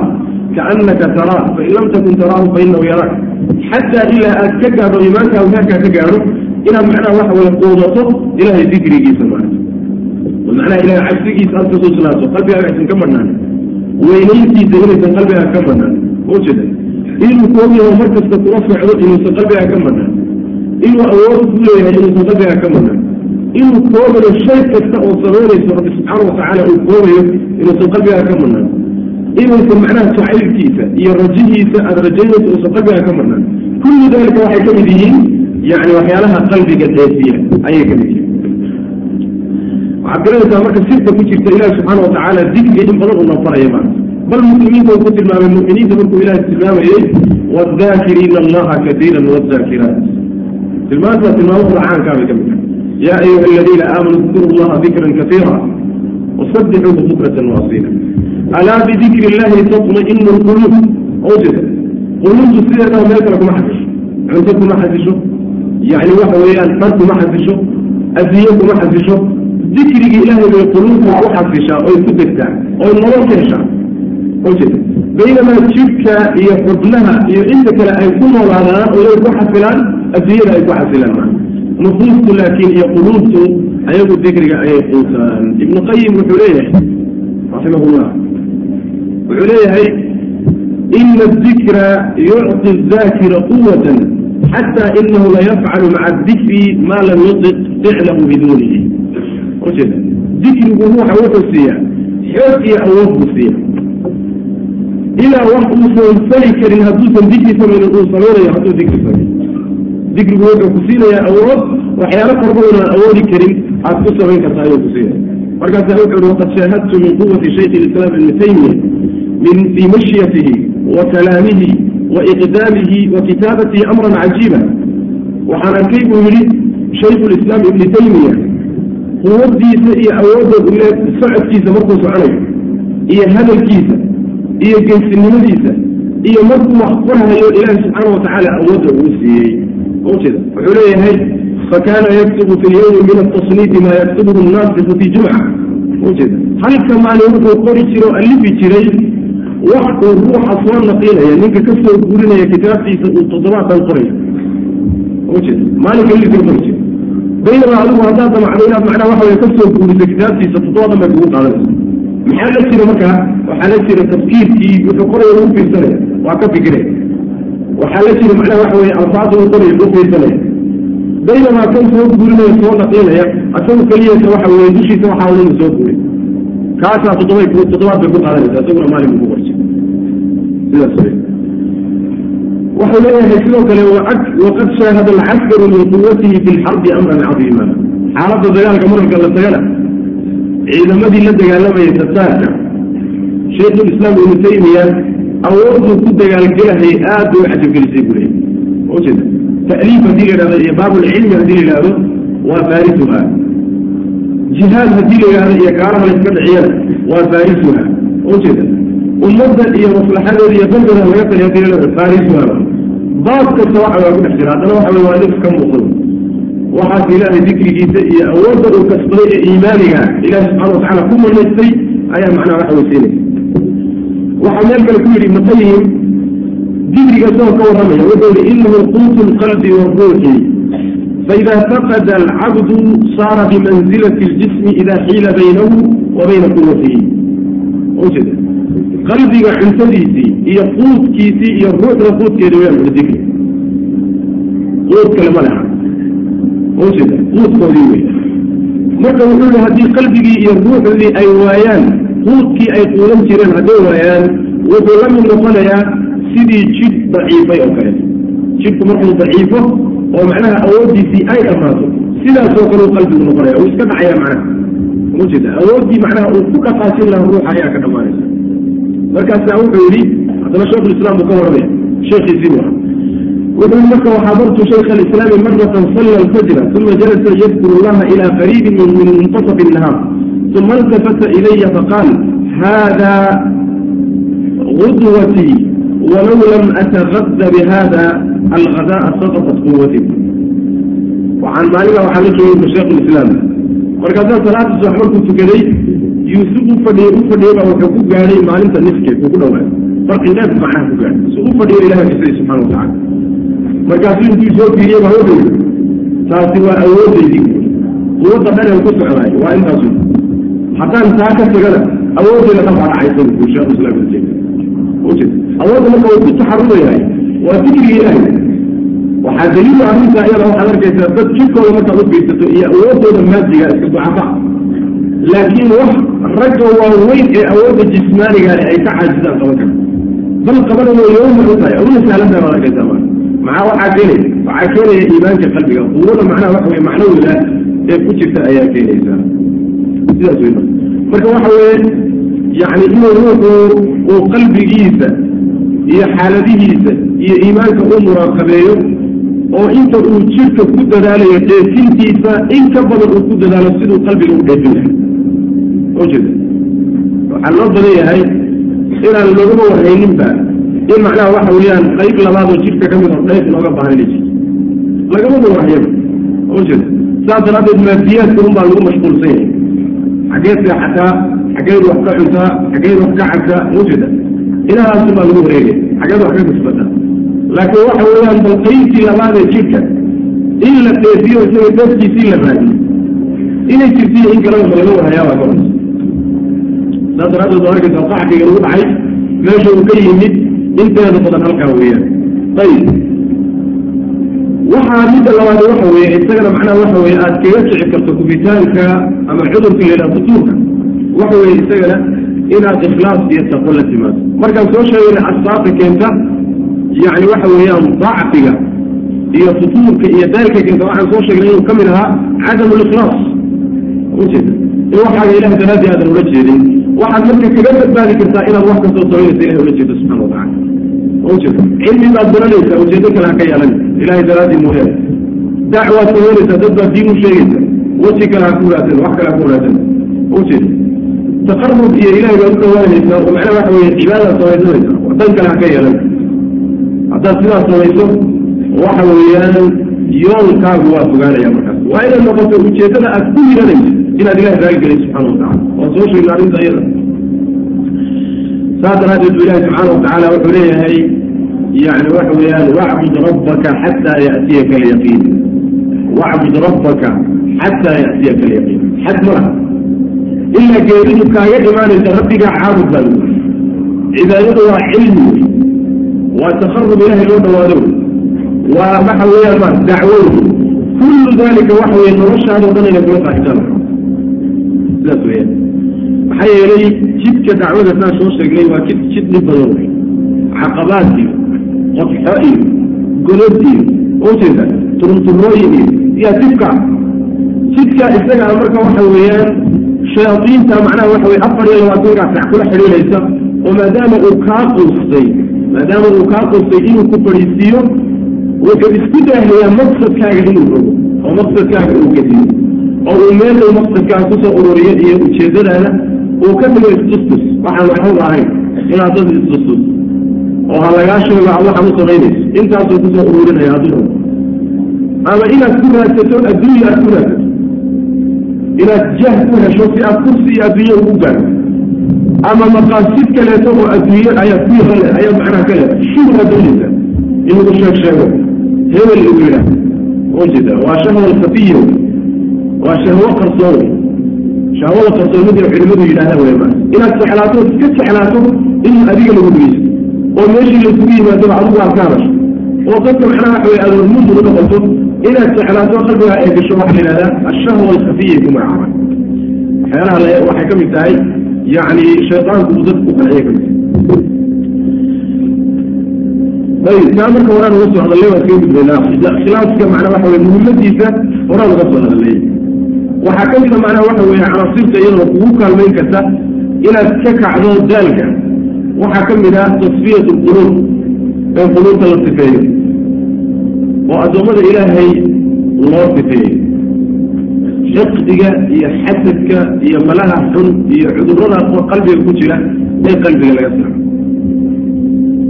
kaanaka taraa fain lam takun taraahu fainahu yaraak xataa ilaa aad ka gaadho iimaankaa heerkaa ka gaadho inaad macnaha waxa weye quudato ilahay dikrigiisa maarata macnaha ilahay cabsigiisa aad ka soo silaato qalbigaaga aysan ka madhnaan weynayntiisa inaysan qalbigaaga ka madhnaan ujeeda inuu koog yaho mar kasta kula socdo inuusan qalbigaaga ka madhnaan inuu awood ku leeyahay inuusan qalbigaa ka marnan inuu koobayo shay kasta oo samaynayso rabbi subxaana watacaala uu koobayo inuusan qalbigaa ka marnan inuusan macnaha jacaylkiisa iyo rajihiisa aada rajaynayso uusan qalbigaa ka marnan kullu dalika waxay ka mid yihiin yani waxyaalaha qalbiga dheefiya ayay ka mid yihiin. Waxaad garanaysaa marka sirta ku jirta ilahi subxaana watacaala dikriga in badan uu noofanayo maanta bal muslimiinta uu ku tilmaamay muminiinta markuu ilahi tilmaamayey wadaakiriina allaha kaiira wadaakiraat tilmaantaa tilmaamo qur'aankaa bay ka mid. tahay yaa ayuha aladiina aamanuu اdkuru llaha dikran kaiira wasabixuuhu bukratan waasila alaa bidikri illahi tatmainu lquluub ojeda quluubtu sideedaba meel kale kuma xasisho cunto kuma xasisho yani waxa weeyaan dhar kuma xasisho asiye kuma xasisho dikrigi ilaahay bay quluubta ku xasishaa oy ku degtaa oy nolol ka heshaa ojeda baynamaa jidhka iyo xubnaha iyo inta kale ay ku noolaadaan nufuuftu laakiin iyo quluubtu ayagu dikriga ayay quusaan. Ibnu qayim wuxuu leeyahay raximahullah wuxuu leeyahay ina adikra yucti zaakira quwatan xataa inahu layafcalu maca dikri maa lam yudiq ficlahu biduunihi. Ujeeda dikrigu ruuxa wuxuu siiyaa xoog iyo awood buu siiya ilaa wax uusan fali karin hadduusan dikri samaynin uu samaynayo hadduu dikri samay dikrigu wuxuu ku siinayaa awood waxyaalo korbadan aan awoodi karin. Aad ku samayn kartaa ayuu ku siinaya markaasa wuxu uhi waqad shaahadtu min quwati shaykh اlislaam ibni taymiya min fii mashyatihi wa kalaamihi wa iqdaamihi wa kitaabatihi amran cajiiba. Waxaan arkay buu yidhi shaykhu lislaam ibni taymiya quwadiisa iyo awoodda ule socodkiisa markuu soconayo iyo hadalkiisa iyo geysinimadiisa iyo markuu wax qorahayo ilaahi subxaana watacaala awoodda uu siiyey ujeeda wuxuu leeyahay fakana yaktubu fi lyawmi min atasniifi ma yaktubuhu naasifu fi jumca. Ujeeda halka maalin wuxuu qori jiray oo alifi jiray wax uu ruuxa soo naqinaya ninka ka soo gurinaya kitaabtiisa uu toddobaatan qorayo. Ujeeda maalinka lifi qori jiray baynama adigu haddaad damacdo inaad macnaha waxa wey ka soo kitaabtiisa toddobaatan bay kugu qaadanaysa maxaa la jira markaa? Waxaa la jira tafkiirkii wuxuu qoraya lagu fiirsanaya waa ka fikiraya waxaa la jira macnaha waxa weye alfaada uu qoraya lagu fiirsanaya baynamaa kan soo guurinaya soo naqinaya asagu keliyasa waxa weye dushiisa waxaa wadanu soo guuray kaasaa toddobay toddobaad bay ku qaadanaysa isaguna maalin buu ku qorjay sidaas wey wuxuu leeyahay sidoo kale waqad shaahada alcaskaru min quwatihi fi lxarbi amran cadiima xaaladda dagaalka mararka la tagana ciidamadii la dagaalamayay tasaarka shaykhulislaam ibnu taymiya awooduu ku dagaalgelahayay aad bay u cajabgelisay buu ujeeda ta'liif haddii la yidhahdo iyo baabulcilmi haddii la yidhahdo waa faarisuha jihaad haddii la yidhahdo iyo gaaraha la iska waa faarisuha ujeeda ummadda iyo maslaxadeeda iyo dandeeda laga taliya haddii la faarisuha baab kasta waxa waa ku dhex jira haddana waxa wey waa nin ka muuqdo waxaas ilaahay dikrigiisa iyo awoodda uu kasbaday ee iimaaniga ilahi subxana watacaala ku manaystay ayaa macnaha waxa wey siinaysa waxaa meel kale ku yidhi ibnu qayim dikriga isagoo ka warramaya. Wuxuu yihi inahu quutu lqalbi waruuxi faida faqada alcabdu saara bimanzilati ljismi ida xiila baynahu wa bayna quwatihi ujeeda qalbiga cuntadiisii iyo quudkiisii iyo ruuxda quudkeeda weyaan ui dikri quud kale ma leha ujeeda quudkoodii wey marka wuxuu yihi haddii qalbigii iyo ruuxdii ay waayaan quudkii ay quudan jireen hadday waayaan wuxuu la mid noqonayaa sidii jidh daciifay oo kale. Jidhku markuu daciifo oo macnaha awooddiisii ay dhammaato sidaasoo kale u qalbigu noqonaya uu iska dhacaya macnaha. Ujeeda awooddii macnaha uu ku dhaqaajin laha ruuxa ayaa ka dhammaanaysa markaasaa wuxuu yidhi haddana sheikhulislaam buu ka warramaya sheekhiisii waa wuxuu marka waxaadartu shaykha alislaami maratan salla alfajra uma jalasa yadkuru allaha ila qariibin min muntasafi الnahaar uma iltafata ilaya faqaal hada gudwatii walow lam atarada bihada alkadaaa saqafat quwati waxaan maalina waxaa la joogay sheekh islaam markaasaa salaada subax markuu tukaday yuusuf u fadhiyey u fadhiyey baa wuxuu ku gaadhay maalinta nifkeed uu ku dhawaa farqidheef macnaha ku gaadhay si u fadhiyo ilaha jisay subxana watacala markaasuu intuu soo fiiriyey baa wuxuu yihi taasi waa awoodaydii quwadda dhaneen ku socdaay waa intaas haddaan taa ka tagana awooddeeda dhan baa dhacaysa buu sheekh islam ibn taymiya awoodda marka uu ku taxarumayahay waa dikrigi ilaahay. Waxaa daliilu arrintaa iyada waxaad arkaysaa dad jirkooda markaad u fiirsato iyo awoodooda maadiga iska ducafa laakiin wax ragga waaweyn ee awoodda jismaaniga ay ka caajisaan qaban kara bal qabanaya yowma u tahay aduna sahlantaa baad arkaysaa marka. Maxaa waxaa keenaya waxaa keenaya iimaanka qalbiga. Quwada macnaha waxa weye macnawiga ee ku jirta ayaa keenaysa sidaas wey marka waxa weeye yani inuu ruuxu uu qalbigiisa iyo xaaladihiisa iyo iimaanka u muraaqabeeyo oo inta uu jirka ku dadaalayo dheefintiisa in ka badan uu ku dadaalo siduu qalbiga u dheefin lahay ujeeda waxaa loo badan yahay inaan loogama warhayninba in macnaha waxa weeyaan qayb labaad oo jirka ka mid oo dheef looga baahan inay jirto lagamaba warhayaba ujeeda saas daraaddeed maadiyaadka un baa lagu mashquulsan yahay xageed seexataa xageed wax ka cuntaa xageed wax ka cabtaa ujeeda inahaasun baa lagu wareegaya xageed wax ka kasbataa laakiin waxa weeyaan bal qaybtii labaad ee jirka in la dheefiyo isaga dadkiisii la raadiyo inay jirtiyo in kaleba ma laga warhayaabaa ka cunta saas daraaddeed waa arkaysa qaxkiga lagu dhacay meesha uu ka yimid inteeda badan halkaa weeyaan ayib waxaa midda labaad waxa weeye isagana macnaha waxa weye aad kaga kici karto kubitaanka ama cudurka la yidhaha futuurka waxa weye isagana inaad ikhlaas iyo taqo la timaado. Markaan soo sheegayna asbaabta keenta yani waxa weeyaan dacfiga iyo futuurka iyo daalka keenta waxaan soo sheegnay inuu ka mid ahaa cadamu likhlaas ujeeda in waxaaga ilaha daraadii aadan ula jeedin waxaad marka kaga badbaadi kartaa inaad wax kastoo samaynaysa ilahay ula jeedo subxana watacala ujeeda cilmi baad baranaysaa ujeedo kale ha ka yeelan ilahay daraadii mooyaane dacwaad samaynaysaa dad baad diin u sheegaysa weji kale ha ku raadsan wax kale ha ku raadsan ujeeda taqarub iyo ilahay baad u dhawaanaysaa oo macnaha waxa weye cibaadaad samaysanaysaa dan kale ha ka yeelan haddaad sidaas samayso waxa weeyaan yoolkaagu waa fogaanaya markaas waa inay noqoto ujeedada aad ku yiranayso inaad ilahay raaligelay subxana watacala waan soo sheegna arrinta iyada saas daraaddeed bu ilahi subxaana watacaala wuxuu leeyahay yani waxa weeyaan wacbud rabbaka xataa yatiyaka alyaqiin wacbud rabbaka xataa yatiyaka alyaqiin xad malaha ilaa geeridu kaaga imaanaysa rabbigaa caabud baa cibaadadu waa cilmi wey waa taqarub ilahay loo dhawaado waa waxa weeyaan ma dacwow kullu dalika waxa weye noloshaada o dhan inay kula qaaxisaan sidaas weeyaan maxaa yeelay jidka dacwada saan soo sheegnay waa jid jid dhib badan wey caqabaad qodxo iyo golod iyo ujeeda turunturooyin iyo yaa jidka jidka isagaa marka waxa weeyaan shayaadiinta macnaha waxa weye afar iyo labaatankaa sac kula xidhiidhaysa oo maadaama uu kaa quustay maadaama uu kaa quustay inuu ku fadhiisiiyo wuxuu isku daahayaa maqsadkaaga inuu rogo oo maqsadkaaga uu gediyo oo uu meel uu maqsadkaaga ku soo ururiyo iyo ujeedadaada uu ka dhigo istustus. Waxaan waxba ahayn inaad dad istustus oo ha lagaa sheego ad waxaad u samaynayso intaasuu ku soo ururinaya hadduu rabo ama inaad ku raadsato adduunya aad ku raadsato. Inaad jah ku hesho si aad kursi iyo adduunye ugu gaarto ama maqaasid kaleeto oo adduunye ayaad ku yeelan ayaad macnaha ka leedahay. Shuhra doonaysa in lagu sheeg sheego. Hebel lagu yidhaah ujeeda waa shahwa alkhafiya waa shahwo qarsoon. Shahwada qarsoonida culimadu yidhahda wey ma inaad jeclaato iska jeclaato in adiga lagu dhegeysto oo meeshii laisugu yimaadaba adigu aad ka oo dadka macnaha waxa wey aad hormuud ugu noqoto inaad jeclaato qalbigaa ee gasho waxaa la yidhahdaa ashahwa alkhafiya ku magacaaba waxyaalaha waxay ka mid tahay yani shaydaanku uu dadku u qanciya ka mid ayib taa marka horaan uga soo hadallay waan kaga gudbaynaa khilaafka macnaa waxa weye muhimmadiisa horaan uga soo hadallay waxaa ka mida macnaha waxa weeye canaasirta iyadoo kugu kaalmayn karta inaad ka kacdo daalka waxaa ka mid ah tasfiyat lquluub in quluubta la sifeeyo. Oo addoommada ilaahay loo sifeeyo xiqdiga iyo xasadka iyo malaha xun iyo cudurrada qalbiga ku jira ee qalbiga laga saaro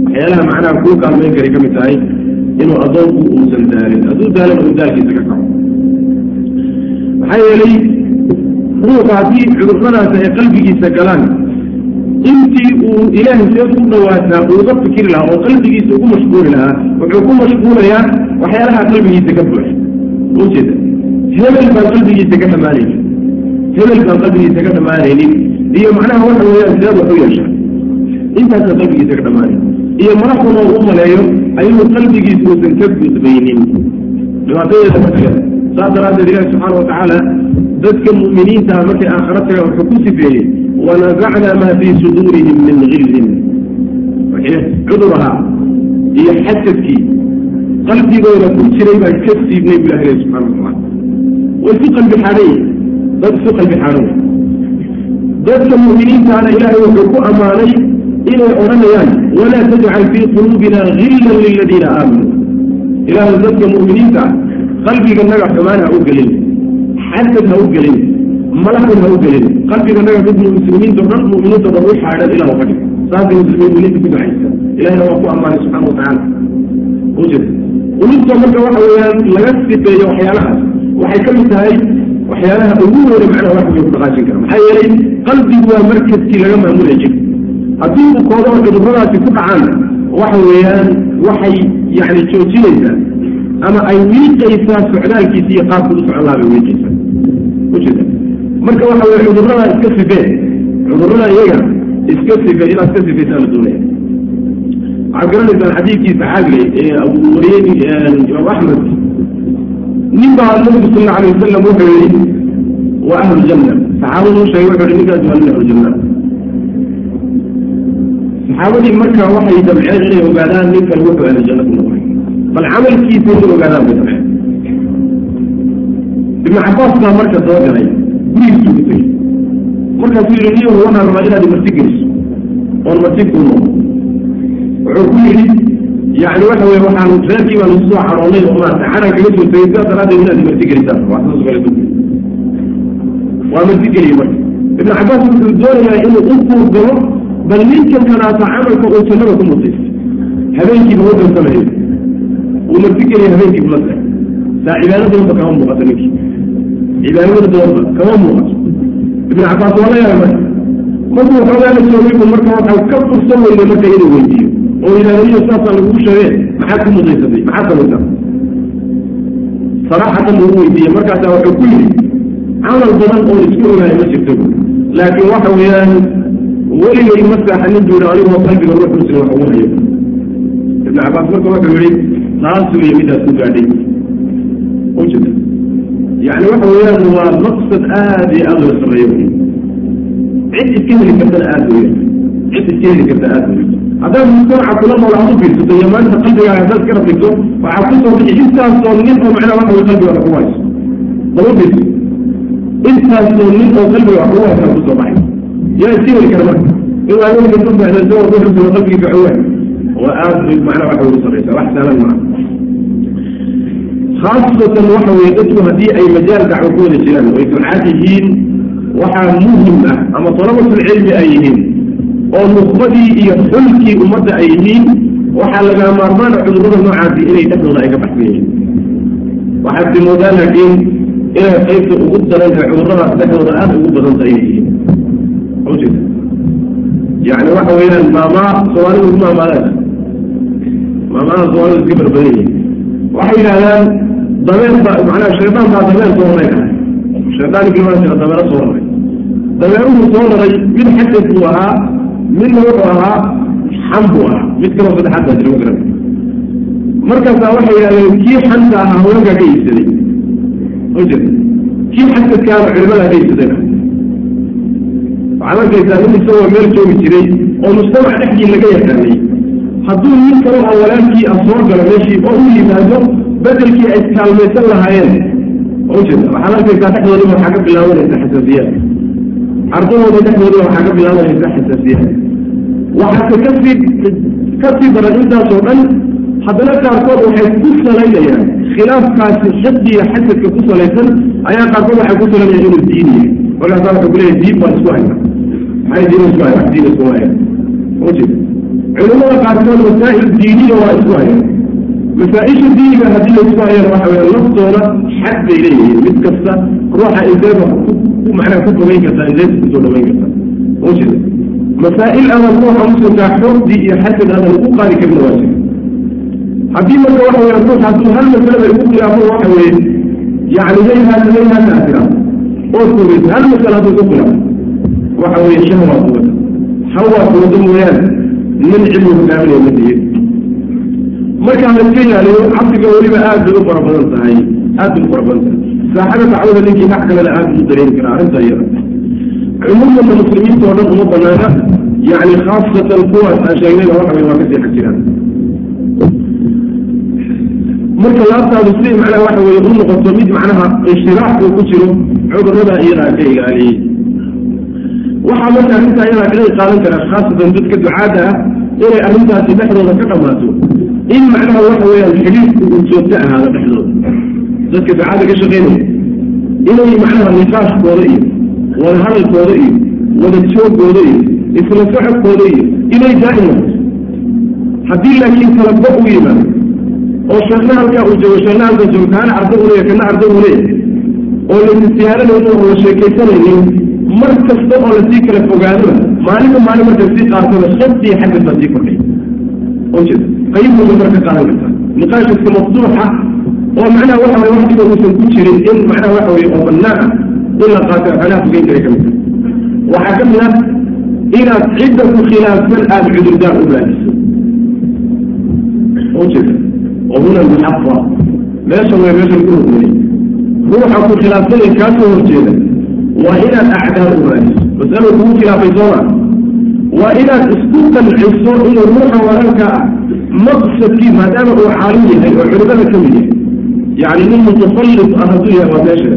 waxyaalaha macnaha kuu kaalmayn karay ka mid tahay inuu addoonku uusan daalin. Hadduu daalin uu daalkiisa ka kaco. Maxaa yeelay ruuxa haddii cuduradaas ay qalbigiisa galaan intii uu ilaahay seed u dhawaataa uuga fikiri lahaa oo qalbigiisa ugu mashquuli lahaa wuxuu ku mashquulayaa waxyaalaha qalbigiisa ka buuxa. Ujeeda hebel baan qalbigiisa ka dhammaanaynin hebel baan qalbigiisa ka dhammaanaynin iyo macnaha waxa weeyaan sidaad wax u yeeshaa intaasa qalbigiisa ka dhamaanay iyo madaxuna u maleeyo ayuu qalbigiisa uusan ka gudbaynin. Dhibaatadeeda saas daraaddeed ilahi subxaana watacaala dadka mu'miniintaha markay aakhara tagaan wuxuu ku sifeeyey wanazacnaa maa fii suduurihim min gillin cuduraha iyo xasadkii qalbigooda ku jiray baan ka siibnay bu ilahi subxana wataala way isu qalbi xaadhay dad isu qalbi xaadhay dadka mu'miniintaana ilaahay wuxuu ku ammaanay inay odhanayaan walaa tajcal fii quluubina gillan liladiina aamanuu ilaahu dadka mu'miniinta ah qalbiganaga xumaan ha u gelin xasad ha u gelin malakun ha u gelin. Qalbiganaga mid muslimiinto dhan mu'miniinto dhan u xaadhan ilah ka dhig saasay muslimiin mu'miniinta ku ducaysa ilahina waa ku ammaanay subxana watacaala qulubta marka waxa weeyaan laga sifeeyo waxyaalahaas waxay ka mid tahay waxyaalaha ugu weyne macnaha wax way ku dhaqaajin kara. Maxaa yeelay qalbigu waa markaskii laga maamulay jir haddii uu koodo cuduradaasi ku dhacaan waxa weeyaan waxay yani joojinaysaa ama ay wiiqaysaa socdaalkiisa iyo qaabku u socon laha bay wiiqaysaa marka waxa weye cudurrada iska sifee. Cudurada iyaga iska sife inaad iska sifaysaa la doonaya waxaad garanaysaan xadiidkii saxaabiga ee abu wariyey imaam axmed nin baa nabigu sal alla alay wasalam wuxuu yihi waa ahlu janna. Saxaabadu u sheegay wuxuu yihi ninkaas waa nin ahlu janna. Saxaabadii marka waxay damceen inay ogaadaan ninkan wuxuu ahlu janna ku noqday. Bal camalkiisa inay ogaadaan bay damceen ibnu cabaas baa marka soo ku tegey markaasuu yihi niyo waxaan rabaa inaad marti geliso oon marti kuu noqdo wuxuu ku yidhi yani waxa weye waxaan reerkii baan isu soo caroonay oo maarata caran kaga soo tegay sidaa daraaddeed inaad marti gelisaan waa marti geliye marka ibnu cabaas wuxuu doonayaa inuu u kuurgalo bal ninkan kanaata camalka uu jannada ku mutaystay habeenkiiba wadansanay uu marti geliye habeenkiiba la saa cibaadadoodba kama muuqato ninkii cibaadadoodba kama muuqato ibnu cabaas waa la yaabay markuu xoogaa la bu marka waxaa ka fursan weyday marka inuu weydiiyo oo yidhahdo iyo saasaa lagugu sheegee maxaad ku mudaysatay maxaad samaysaa saraxatan buu u weydiiyey markaasaa wuxuu ku yidhi camal badan oo isku ogaaya ma jirto laakiin waxa weeyaan weligay ma saaxanin buu yihi anigoo qalbiga ruux muslim wax ugu hayo ibnu cabaas marka wuxuu yihi taas wey midaas ku gaadhay yani waxa weeyaan waa maqsad aad iyo aad la sameeyo. Cid iska heli kartana aad wey cid iska heli karta aad wey haddaad mujtamaca kula nool aad u fiirsato iyo maanta qalbigaaga haddaad iska rabigto waxaa ku soo bixi intaasoo nin oo macnaha waxa wey qalbiga wax kugu hayso lama fiirso intaasoo nin oo qalbiga wax kugu haysaa ku soo baxay. Yaa iska heli kara marka. In haweenka ku baxda isagoo ruuxusa qalbigiisa xowa waa aad bay macnaha waxa wey u sarreysa wax sahlan maaha khaasatan waxa weye dadku haddii ay majaal dacwo ku wada jiraan ay ducaad yihiin waxaa muhiim ah ama dalabatulcilmi ay yihiin oo nuqbadii iyo xulkii ummadda ay yihiin waxaa laga maarmaana cudurrada noocaasi inay dhexdooda ay ka baxsan yihiin waxaad si moodaa laakiin inay qaybta ugu daran tahay cudurradaas dhexdooda aada ugu badan tahay inay yihiin. Yani waxa weeyaan maamaa soomaalidu maamaadaan maamaha soomaalidu iska barbadan yihiin. Waxay yidhahdaan dabeen ba macnaha shaydaan baa dabeen soo horay dhahay shaydaankii waa jira dabeero soo horay dabeeruhu soo raray mid xasad buu ahaa midna wuxuu ahaa xan buu ahaa. Mid kaloo saddexaad baa jira ma garan markaasaa waxay yidhahdeen kii xanta ahaa haweenkaa ka iibsaday? Ujeeda kii xasadkaana culimadaa ka iibsadayna waxaad arkaysaa nin isagoo meel joogi jiray oo mujtamac dhexdii laga yaqaanay. Hadduu nin kale oo walaalkii ah soo galo meeshii oo u yimaado bedelkii ay kaalmaysan lahaayeen. Ujeeda waxaad arkaysaa dhexdoodiba waxaa ka bilaabanaysa xasaasiyaad ardadooda dhexdoodiba waxaa ka bilaabanaysa xasaasiyaad waxaase ka sii ka sii daran intaasoo dhan haddana qaarkood waxay ku salaynayaan khilaafkaasi xiqiga xasadka ku salaysan ayaa qaarkood waxay ku salanayaan inuu diin yahay. Markaasaa wuxuu ku leeyahay diin baan isku hayna. Maxay diin isku haya wax diin isku haya ujeeda culimada qaarkood masaa'il diiniya waa isku hayaan masaa-isha diiniga haddii la isku hayaan waxa weya laftooda xad bay leeyihiin. Mid kasta ruuxa inteeba macnaha ku fogeyn kartaa inteed ku soo dhaweyn kartaa. Ujeeda masaa'il adan ruuxa muslimkaa xoogdii iyo xasad adan ku qaadi karin waa jira haddii marka waxa weya ruux hal masalada igu khilaafo waxa weeye yani layhaata layhaata atira oo fogeysa hal masala hadduu ku khilaafo waxa weeye shahwaa kuwata hawaa kuwada mooyaane nin cilmi hogaaminaya ma markaa la iska ilaaliyo cabsiga weliba aad bay u fara badan tahay. Aad bay u fara badan tahay. Saaxada dacwada ninkii dhex kalena aad buu dareemi karaa arrinta iyada cumuumana muslimiinta oo dhan uma banaana yani khaasatan kuwaas aan sheegnayna waxa wey waa ka sii xag jiraan. Marka laabtaadu si macnaha waxa weye u noqoto mid macnaha ishtiraac uu ku jiro cudurrada iyadaa ka ilaaliyey waxaa marka arrintaa iyadaa kaga qaadan karaa khaasatan dadka ducaada ah inay arrintaasi dhexdooda ka dhamaato in macnaha waxa weeyaan xidhiidku uu joogto ahaado dhexdooda dadka ducaada ka shaqeynaya inay macnaha niqaashkooda iyo wada hadalkooda iyo wada joogooda iyo isla socodkooda iyo inay daa'im noqoto haddii laakiin kala go u yimaado oo sheekna halkaa uu joogo sheekna halka joogo kaana arda u leeya kana arda u leeya oo laisistihaaranaynin oo la sheekaysanaynin mar kasta oo la sii kala fogaadona maalinba maalin marka sii qaatona sabtii xagga baa sii kordhay qaymuga marka qaadan karta maqaashidka mafduuxa oo macnaha waxa way wax uusan ku jirin in macnaha waxa weye oo bannaa in la qaato macnaha fugaynteeda ka mid ah waxaa ka mid ah inaad cidda ku khilaafsan aada cudurdaan u baadiso ujeeda oo huna almuxafa meeshan way meeshan ku hormay ruuxa ku khilaafsanaya kaasoo horjeeda waa inaad acdaar u baadiso masalo kugu khilaafay sooma waa inaad isku qanciso inuu ruuxa waranka ah maqsadkii maadaama uu caalim yahay oo culimada ka mid yahay. Yacni nin mutasallit ah hadduu yahay waa meesha.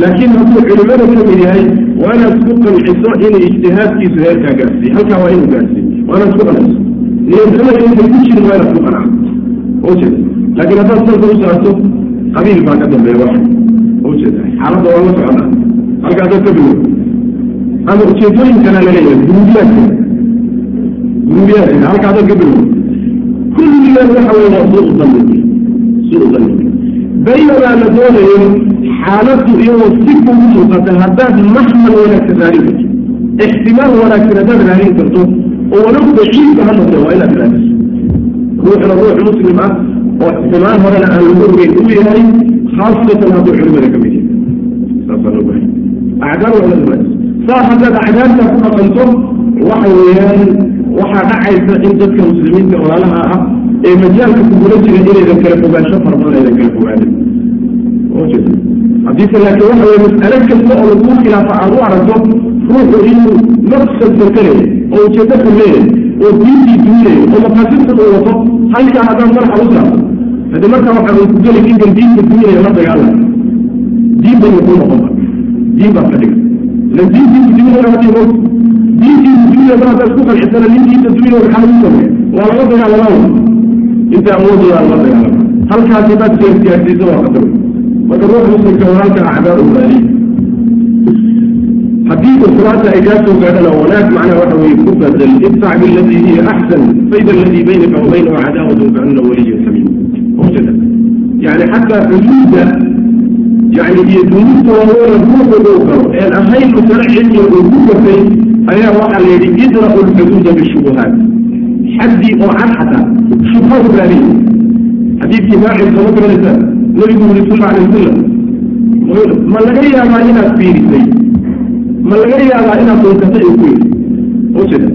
Laakiin hadduu culimada ka mid yahay waa inaad isku qanciso inay ijtihaadkiisu heerkaa gaarsiiye halkaa waa inuu gaarsiiye waa inaad isku qanciso. Niyadsamada intay ku jirin waa inaad ku qanacdo. Ujeeda laakiin haddaad salka u socoto qabiil baa ka dambeeya wax. Ujeeda xaaladda waa la soconaa halkaa dad ka bilow. Ama ujeedooyin kalaa la leeyahay gurubiyaadka gurubiyaadka halkaa dad ka bilow kulligeed waxa weye waa suu danni suu danni baynamaa la doonayo xaaladdu iyadoo si kugu muuqata haddaad maxmal wanaagsan raadin karto ixtimaal wanaagsan haddaad raadin karto oo walow baciidka ha noqdo waa inaad raadiso. Ruuxna ruux muslim ah oo xumaan horena aan lagu ogeyn uu yahay khaasatan hadduu culimada ka mid yahay. Acdaar waa inaad raadiso. Saa haddaad acdaarta ku dhaqanto waxa weeyaan waxaa dhacaysa in dadka muslimiinta walaalaha ah ee majaalka kugula jira inaydan kala fogaansho badan aydan kala fogaanin. Ujeeda haddiise laakiin waxa weye mas'ale kasta oo laguu khilaafa aad u aragto ruuxu inuu maqsad bakanaya oo ujeedo ku leeyahay oo diintii duunayo oo maqaasidtan uu wato halkaa haddaan madaxa u saarto hadi markaa waxaa ku geli ninkan diinta duunaya la dagaalama diin bay kuu noqonba diin baa ka dhiga ilan diintiisu duunaya haddii mo diintiisu duunaya mar haddaad ku qancisana nin diinta duunaya waxaa lagu sameeya waa laga dagaalamaa inta awoodooda la dagaalama halkaas haddaad gaarsiiso waa khatar marka ruux muslimka waa halka acdaar u raadiya haddii salaata ay kaa soo gaadhana wanaag macnaha waxa weye ku badel idfac biladii hiya axsan fayda aladii baynaka wa baynahu cadaawatun kaana waliyun xamiim yani xataa xuduudda yani iyo dunuubta waaweena ruuxu uu galo een ahayn masale cilmiga uu ku gafay ayaa waxaa la yidhi idra'u lxuduuda bishubuhaat xaddii oo cad xataa shubha u raadiya xadiidkii maacil soo garanaysa nabigu yuri sal alay wasalam ma laga yaabaa inaad fiirisay? Ma laga yaabaa inaad dunkata ay ku ujeeda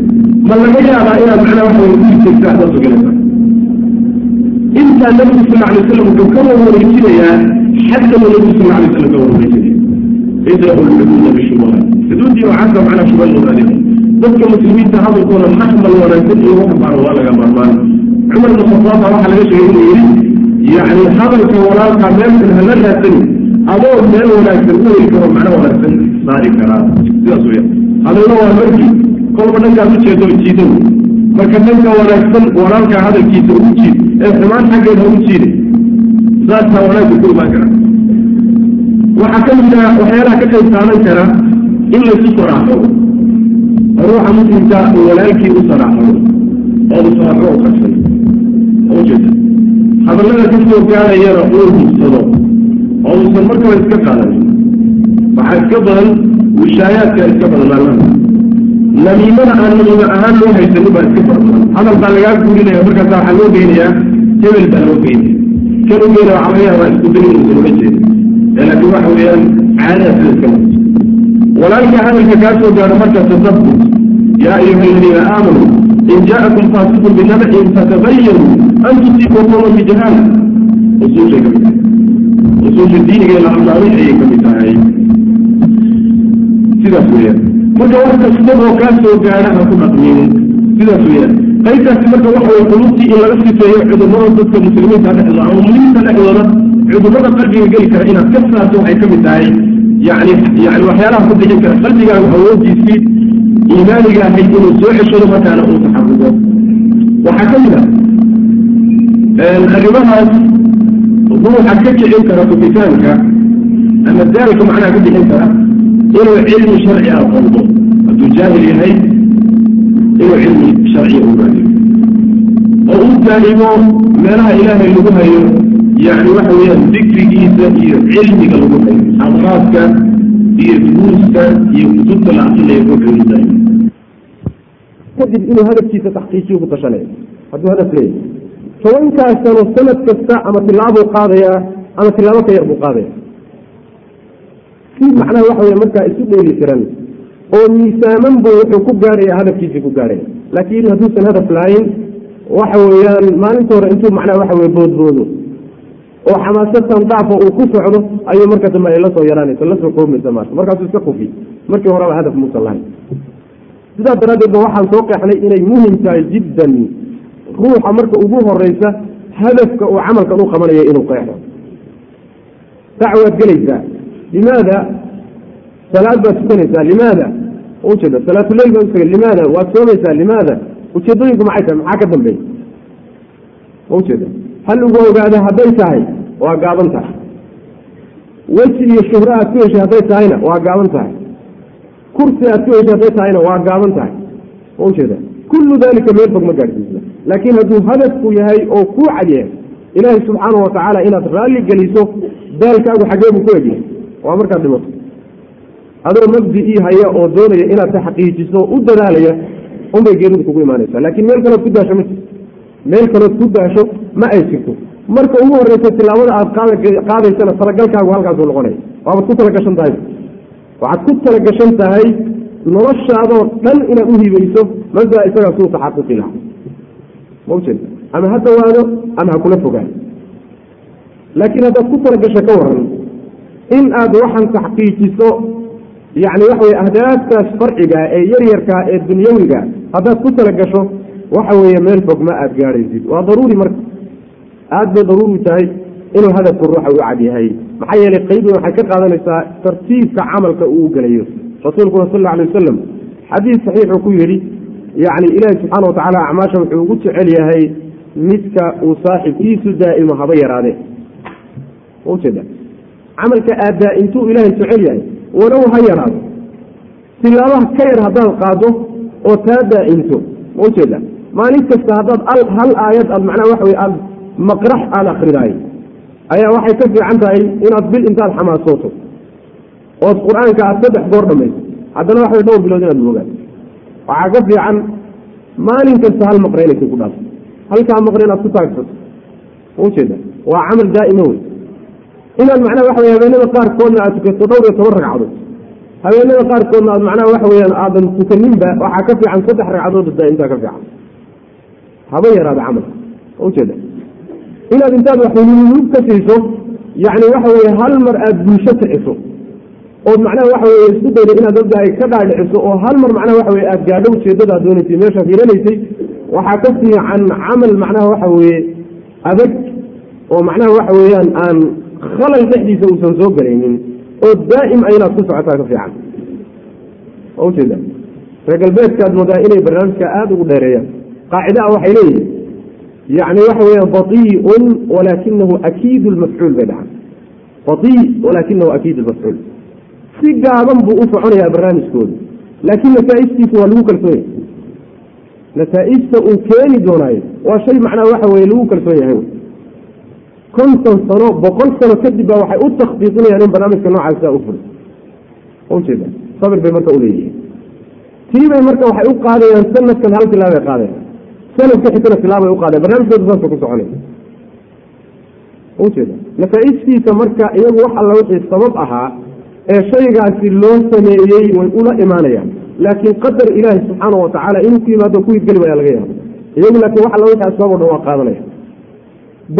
ma laga yaabaa inaad macnaa waxa way ku jirtaa saas oo galaysa intaa nabigu sal alay wasalam wuxuu ka warwareejinayaa xaddana nabigu sal alay wasalam ka warwareejinaya idra'u lxuduuda bishubuhaat xuduuddii oo cadda macnaa shuba loo raadinaya dadka muslimiinta hadalkooda maxmal wanaagsan iyo wax baaro waa laga maarmaan cumar ibn khataab baa waxaa laga sheegay inuu yidhi yacni hadalka walaalkaa meelkan hala raadsani adoo meel wanaagsan u heli karo macno wanaagsan saari karaa sidaas weya hadalna waa markii kolba dhankaas ujeedo jiido marka dhanka wanaagsan walaalkaa hadalkiisa ugu jiid ee xumaan xaggeeda ugu jiida saasaa wanaagga ku imaan kara waxaa ka mid ah waxyaalaha ka qayb qaadan kara in laysu saraaxo ruuxa muslimka walaalkii u saraaxo oo u saraaxo u qarsan ujeeda hadallada ka gaarayana uu hubsado oo uusan markaba iska qaadanin waxaa iska badan wishaayaadka iska badan maalmaha namiimada aan namiimo ahaan loo haysanin baa iska badan. Hadal baa lagaa guurinaya markaasa waxaa loo geynayaa hebel baa loo geynaya kan u geyna waxaa laga yaabaa isku darin uusan ula jeeda ee laakiin waxa weeyaan caadaha sida iska walaalka hadalka kaa soo gaadho marka yaa ayuha aladiina aamanuu in jaakum faasiqun binaba'in fatabayanu an tusiibuu qawman bijahaala usuushay ka mid tahay usuusha diiniga la amraamay ayay ka mid tahay sidaas weeyaan marka wax kasta oo kaa soo gaadha ha ku dhaqmin sidaas weeyaan qaybtaasi marka waxa weye qulubtii in laga sifeeyo cudurrada dadka muslimiinta dhexdooda ama muslimiinta dhexdooda cudurrada qalbiga geli kara inaad ka saarto waxay ka mid tahay yani yani waxyaalaha ku bixin kara qalbigaaga awoodiisii iimaaniga ahayd inuu soo ceshado markaana uu taxaquqo waxaa ka mid ah arrimahaas ruuxa ka kicin kara kufitaanka ama daalika macnaha ka bixin kara inuu cilmi sharci ah qalbo hadduu jaahil yahay inuu cilmi sharciya u raadiyo oo u daa'imo meelaha ilaahay lagu hayo yani waxa weeyaan dikrigiisa iyo cilmiga lagu hayo xadaraadka iyo duruusta iyo kutubta la akrinayo ruuxu u daa'imo kadib inuu hadafkiisa taxqiijiyo ku tashanaya hadduu hadaf leeyahy tobankaasano sanad kasta ama tilaabuu qaadayaa ama tilaabo ka yar buu qaadaya. Si macnaha waxa wey markaa isu dheeli tiran oo miisaaman buu wuxuu ku gaarhaya hadafkiisii ku gaarhaya laakiin hadduusan hadaf lahayn waxa weeyaan maalinta hore intuu macnaha waxa weye boodboodo oo xamaasatan dacfa uu ku socdo ayuu marka dambe ay la soo yaraanaysa la soo koomaysa maarka markaasuu iska kufi markii horeba hadaf muusan lahayn sidaas daraaddeed ba waxaan soo qeexnay inay muhiim tahay jiddan. Ruuxa marka ugu horeysa hadafka uu camalkan u qabanayo inuu qeexo. Sac waad gelaysaa limaada? Salaad baad tukanaysaa limaada? Ujeeda salaatuleyl baad utagay limaada? Waad soomaysaa. Limaada? Ujeedooyinku maxay tahay. Maxaa ka dambeeya? Ujeeda hal ugu ogaada hadday tahay waa gaaban tahay. Weji iyo shuhro aad ku heshay hadday tahayna waa gaaban tahay. Kursi aad ku heshay hadday tahayna waa gaaban tahay. Ujeeda kullu dalika meel fog ma gaadhsiisna laakiin hadduu hadafku yahay oo kuu cad yahay ilaahay subxaanahu watacaala inaad raalli geliso daalkaagu xagee buu ku egyahay. Waa markaad dhimato adoo mabdi-ii haya oo doonaya inaad taxqiijiso u dadaalaya unbay geeridu kugu imaanaysaa. Laakiin meel kalood ku daasho ma jirto meel kalood ku daasho ma ay jirto. Marka ugu horeysa tilaabada aad qaadaysana talagalkaagu halkaasuu noqonaya waabaad ku talagashan tahay. Waxaad ku talagashan tahay noloshaadoo dhan inaad u hibayso mabdaa isagaa suu taxaquqi laha maujeed ama ha dawaado ama ha kula fogaado laakiin haddaad ku talagasho ka waran in aad waxan taxqiijiso yani waxa weye ahdaaftaas farciga ee yaryarkaa ee dunyawiga haddaad ku talagasho waxa weeye meel fog ma aad gaadhaysid waa daruuri marka. Aad bay daruuri tahay inuu hadafku ruuxa u cad yahay. Maxaa yeelay qeybin waxay ka qaadanaysaa tartiibka camalka uu gelayo rasuulkuna sal alla alay wasalam xadiis saxiixuu ku yidhi yani ilaahi subxaana wa tacaala acmaasha wuxuu ugu jecel yahay midka uu saaxibkiisu daa'imo haba yaraadee ujeeda camalka aad daa-intuu ilaahay jecel yahay walow ha yaraado. Tilaabaha ka yar haddaad qaado oo taa daa-into ma ujeeda maalin kasta haddaad hal aayad aad macnaha waxa wey aad maqrax aada akridaayo ayaa waxay ka fiican tahay inaad bil intaad xamaasooto ood qur'aanka aad saddex goor dhamayso haddana waxay dhowr bilood inaad moogaan waxaa ka fiican maalin kasta hal maqre inaysa ku dhaafo halkaa maqre inaad ku taagsato. Ujeeda waa camal daa'ima wey inaad macnaha waxa wey habeenada qaarkoodna aad tukato dhowr iyo toban ragcadood. Habeenada qaarkoodna aad macnaha waxa weyaan aadan tukaninba waxaa ka fiican saddex ragcadood daa'imtaa ka fiican haba yaraada camal. Ma ujeeda inaad intaad waxululub ka siiso yani waxa weye hal mar aad bulsho kiciso ood macnaha waxa weye isku dayda inaad dadka ay ka dhaadhiciso oo hal mar macnaha waxa weye aad gaadho ujeedada ad doonaysay meeshaad hiranaysay waxaa ka fiican camal macnaha waxa weeye adag oo macnaha waxa weeyaan aan khalal dhexdiisa uusan soo gelaynin oo daa'im a inaad ku socotaa ka fiican. Ujeeda reer galbeedkaad moodaa inay barnaamijka aada ugu dheereeyaan qaacida a waxay leeyihiin yani waxa weya baiiun walaakinahu akiid lmafcuul bay dhacan baii walaakinahu akiid lmafcuul si gaaban buu u soconayaa barnaamijkooda laakiin nataaijtiisa waa lagu kalsoon yahay nataaijta uu keeni doonaayo waa shay macnaha waxa weye lagu kalsoon yahay konton sano boqol sano kadib baa waxay u takhdiiqinayaan in barnaamijka noocaasa u furo ujeeda sabir bay marka uleeyihiin tiibay marka waxay u qaadayaan sanadkan hal tilaabay qaadayan sanadka xitana tilaabay u barnaamijkooda saasa ku soconay ujeeda nataaijtiisa marka iyagu wax alla wixii sabab ahaa ee shaygaasi loo sameeyey way ula imaanayaan laakiin qadar ilaahi subxaana wa tacaala inuu ku yimaado ku hirgeli baya laga yaaba iyagu laakiin wax alla wixii asbaab o dhan waa qaadanaya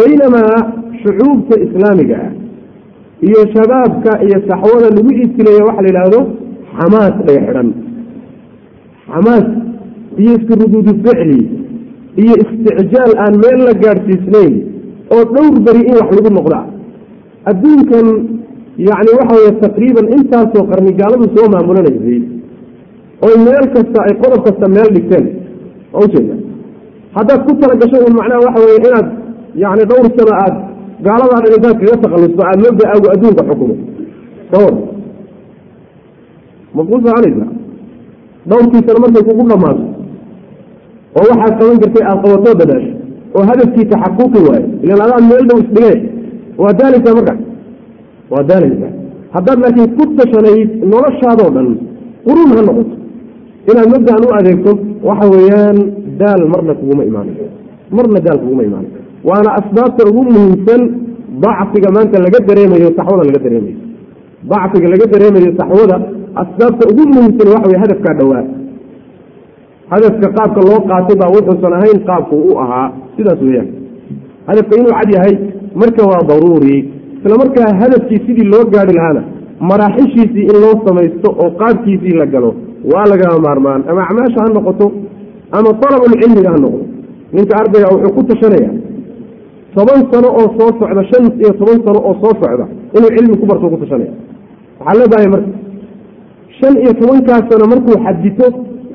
baynamaa shucuubta islaamiga ah iyo shabaabka iyo saxwada lagu ibtileeya waxa la yidhaahdo xamaas bay xidhan xamaas iyo iska ruduudu ficli iyo isticjaal aan meel la gaadhsiisnayn oo dhowr beri in wax lagu noqda. Adduunkan yacni waxa weye taqriiban intaasoo qarni gaaladu soo maamulanaysay oy meel kasta ay qodob kasta meel dhigteen. Waa ujeeda haddaad ku tala gasho un macnaha waxa weye inaad yacni dhowr sano aad gaaladaa intaad kaga takhallusto aada mabda aagu adduunka xukumo. Sawar ma kuu soconaysa dhowrkii sano markay kugu dhammaato oo waxaad qaban kartay aada qabatoo dadaasho oo hadafkii taxaquqi waayo ilan adaad meel dhow isdhigee waa daalaysaa marka. Waa daalaysaa haddaad laakiin ku tashanayd noloshaadoo dhan quruun ha noqoto. Inaad mabdaan u adeegto waxa weeyaan daal marna kuguma imaanayo marna daal kuguma imaanayo waana asbaabta ugu muhiimsan dacfiga maanta laga dareemayo saxwada laga dareemayo. Dacfiga laga dareemayo saxwada asbaabta ugu muhiimsan waxa weye hadafkaa dhowaa hadafka qaabka loo qaatay baa wuxuusan ahayn qaabku u ahaa sidaas weyaan hadafka inuu cad yahay marka waa daruuri. Isla markaa hadafkii sidii loo gaari lahaana maraaxishiisii in loo samaysto oo qaabkiisii la galo waa lagama maarmaan. Ama acmaasha ha noqoto ama alabulcilmiga ha noqdo ninka ardayga wuxuu ku tashanaya toban sano oo soo socda shan iyo toban sano oo soo socda inuu cilmi ku barto ku tashanaya waxaa baahaya marka shan iyo tobankaas sano markuu xadito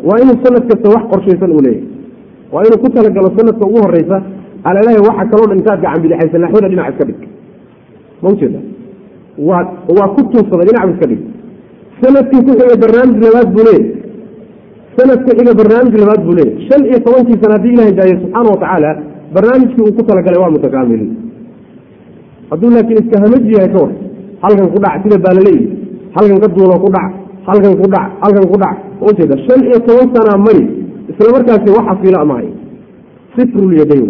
waa inuu sanad kasta wax qorshaysan uu leeyahay. Waa inuu ku talagalo sanadka ugu horeysa alalaha waxa kaloo dhan intaad gacan bidixaysa naxwada dhinac iska dhig. Ma ujeeda waa waa ku tuusaday dhinac iska dhig. Sanadkii ku xiga barnaamij labaad buu leeyahy sanad ku xiga barnaamij labaad buu leeyahy shan iyo tobankii sana haddii ilahay daayo subxaana watacaala barnaamijkii uu ku talagalay waa mutakaamil. Hadduu laakiin iska hamaji yahay ka war halkan ku dhac sida baa laleeyihi halkan ka duulo ku dhac halkan ku dhac halkan ku dhac. Ujeeda shan iyo toban sanaa mari isla markaasi waxa fiila maayo sifrulyadayn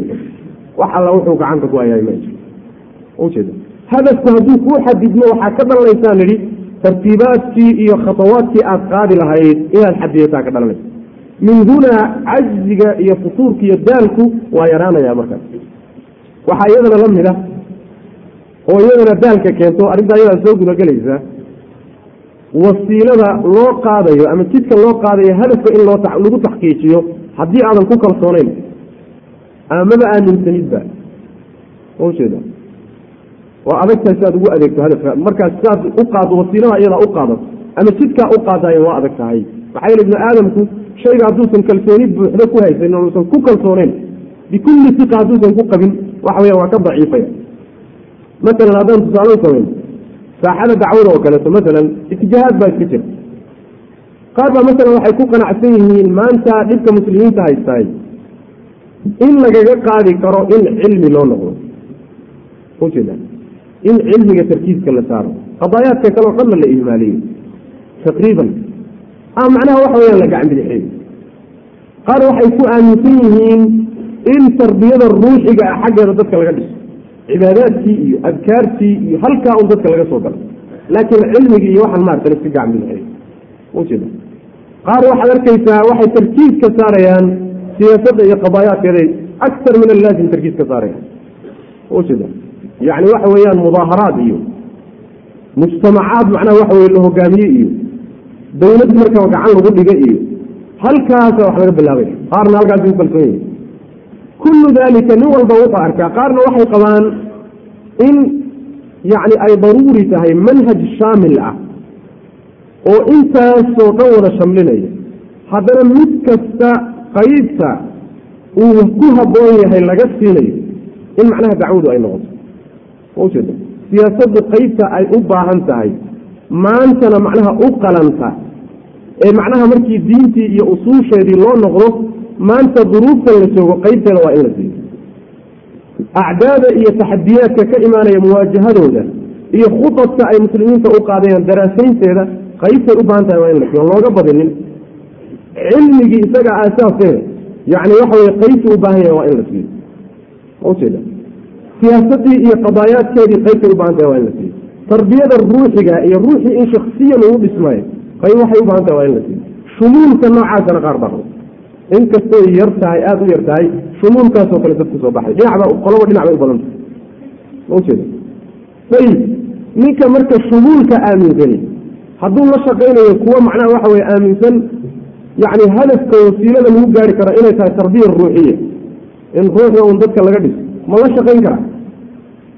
wax alla wuxuu gacanta ku hayaay ma jiro ujeeda hadafku hadduu kuu xadidmo waxaa ka dhalanaysaa nidhi tartiibaadkii iyo khatawaadkii aad qaadi lahayd inaad xadidataa ka dhalanaysa min hunaa cajziga iyo futuurka iyo daalku waa yaraanaya markaas. Waxaa iyadana la mid a oo iyadana daalka keento arrintaa iyadaa soo gudagelaysa wasiilada loo qaadayo ama jidka loo qaadayo hadafka in lagu taxqiijiyo haddii aadan ku kalsoonayn amaba aaminsanidba ujeeda waa adagtahay si aad ugu adeegto hadafka. Markaas siaad u qaado wasiilada iyadaa u qaadato ama jidkaa u qaadayan waa adag tahay. Maxaa yeele ibnu aadamku shayga hadduusan kalsooni buuxdo ku haysanin uusan ku kalsooneyn bikulli siqa hadduusan ku qabin waxa weya waa ka daciifaya. Masalan haddaan tusaale samayn saaxada dacwada oo kaleeto masalan itijaahaad baa iska jira. Qaar baa masalan waxay ku qanacsan yihiin maanta dhibka muslimiinta haystaay in lagaga qaadi karo in cilmi loo noqdo. Ujeeda in cilmiga tarkiiska la saaro. Qadaayaadka kale o dhanna la ihmaaliyo. Taqriiban. A macnaha waxa weyaan la gacan qaar waxay ku aaminsan yihiin in tarbiyada ruuxiga ah xaggeeda dadka laga dhiso cibaadaadkii iyo adkaartii iyo halkaa un dadka laga soo galo laakiin cilmigii iyo waxaan maarata iska bidixeey ujeeda qaar waxaad arkaysaa waxay tarkiiska saarayaan siyaasadda iyo qadaayaadkeeday aktar min allaazim tarkiiska saarayaan. Ujeeda yacni waxa weeyaan mudaaharaad iyo mujtamacaad macnaha waxa weye la hogaamiye iyo dawlad marka gacan lagu dhiga iyo halkaasa wax laga bilaabay. Qaarna halkaasi ku kalsoon yahi kullu dalika nin walba wuxuu arkaa qaarna waxay qabaan in yacni ay daruuri tahay manhaj shaamil ah oo intaasoo dhan wada shamlinaya haddana mid kasta qaybta uu ku habboon yahay laga siinayo in macnaha dacwadu ay noqoto ujeeda siyaasaddu qaybta ay u baahan tahay maantana macnaha u qalanta ee macnaha markii diintii iyo usuusheedii loo noqdo maanta duruuftan la joogo qaybteeda waa in la siiyo acdaada iyo taxadiyaadka ka imaanaya muwaajahadooda iyo khudadka ay muslimiinta u qaadayaan daraasaynteeda qaybtay u baahan tahay waa in la siiyo looga badinin cilmigii isaga aasaasee yani waxa weye qaybtii u baahan yahay waa in la siiyo ujeeda siyaasadii iyo qadaayaadkeedii qaybtay u baahan tahay waa in la siiyo tarbiyada ruuxiga iyo ruuxii in shaksiyan uu dhismaayo qayb waxay u baahan tahay waa in la siiyo shumuulka noocaasana qaar baa inkastay yar tahay aada u yar tahay shumuulkaasoo kale dad ku soo baxay. Dhinacba qolaba dhinac bay u badanta maujeeda ayib ninka marka shumuulka aaminsani hadduu la shaqaynayo kuwa macnaha waxa weye aaminsan yani hadafka wasiilada lagu gaari karo inay tahay tarbiya ruuxiya. In ruuxda un dadka laga dhiso. Ma la shaqayn kara?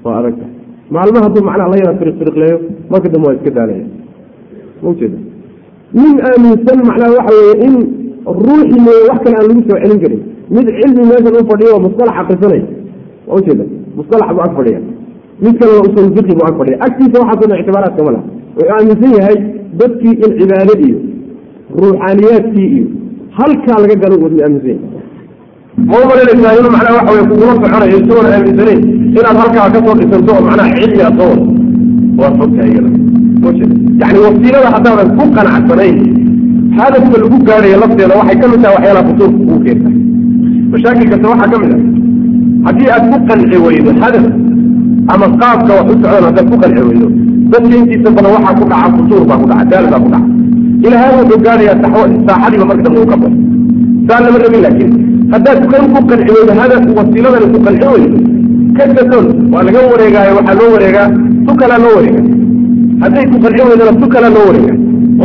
Waa adagta maalmo hadduu macnaha la yara firiq firiqleeyo marka dambe waa iska daalaya maujeeda nin aaminsan macnaha waxa weye in ruuxi mooye wax kale aan lagu soo celin karin. Mid cilmi meeshan u fadhiyo oo musalax akrisanaya waa ujeeda musalax buu ag fadhiya mid kalena usul fiqi buu ag fadhiya agtiisa waxaasoo dhan ictibaaraadka ma laha. Wuxuu aaminsan yahay dadkii in cibaade iyo ruuxaaniyaadkii iyo halkaa laga galo wadu aaminsan yahay. Ma umalanaysaa waxa weye kugula soconayo isagoon aaminsanayn inaad halkaa ka soo dhisanto oo macnaha cilmi aad waa fogta iyada yani wasiilada haddaadan ku qanacsanayn hadafka lagu gaadhayo lafteeda waxay ka mid tahay waxyaalaha fusuulka kugu keenta mashaakilkasta waxaa ka mid ah haddii aad ku qanci weydo hadaf ama qaabka wax u socdaan haddaad ku qanci weydo dadka intiisa badan waxaa ku dhaca fusuur baa ku dhaca daal baa ku dhaca. Ilaahay wuxuu gaadhayaa saaxadiiba marka dambe uu ka baxo. Saa lama rabin laakiin haddaad kan ku qanci weydo hadaf wasiiladani ku qanci weydo ka waa laga wareegaayo waxaa loo wareegaa tu loo wareega hadday ku qanci weydana tu loo wareega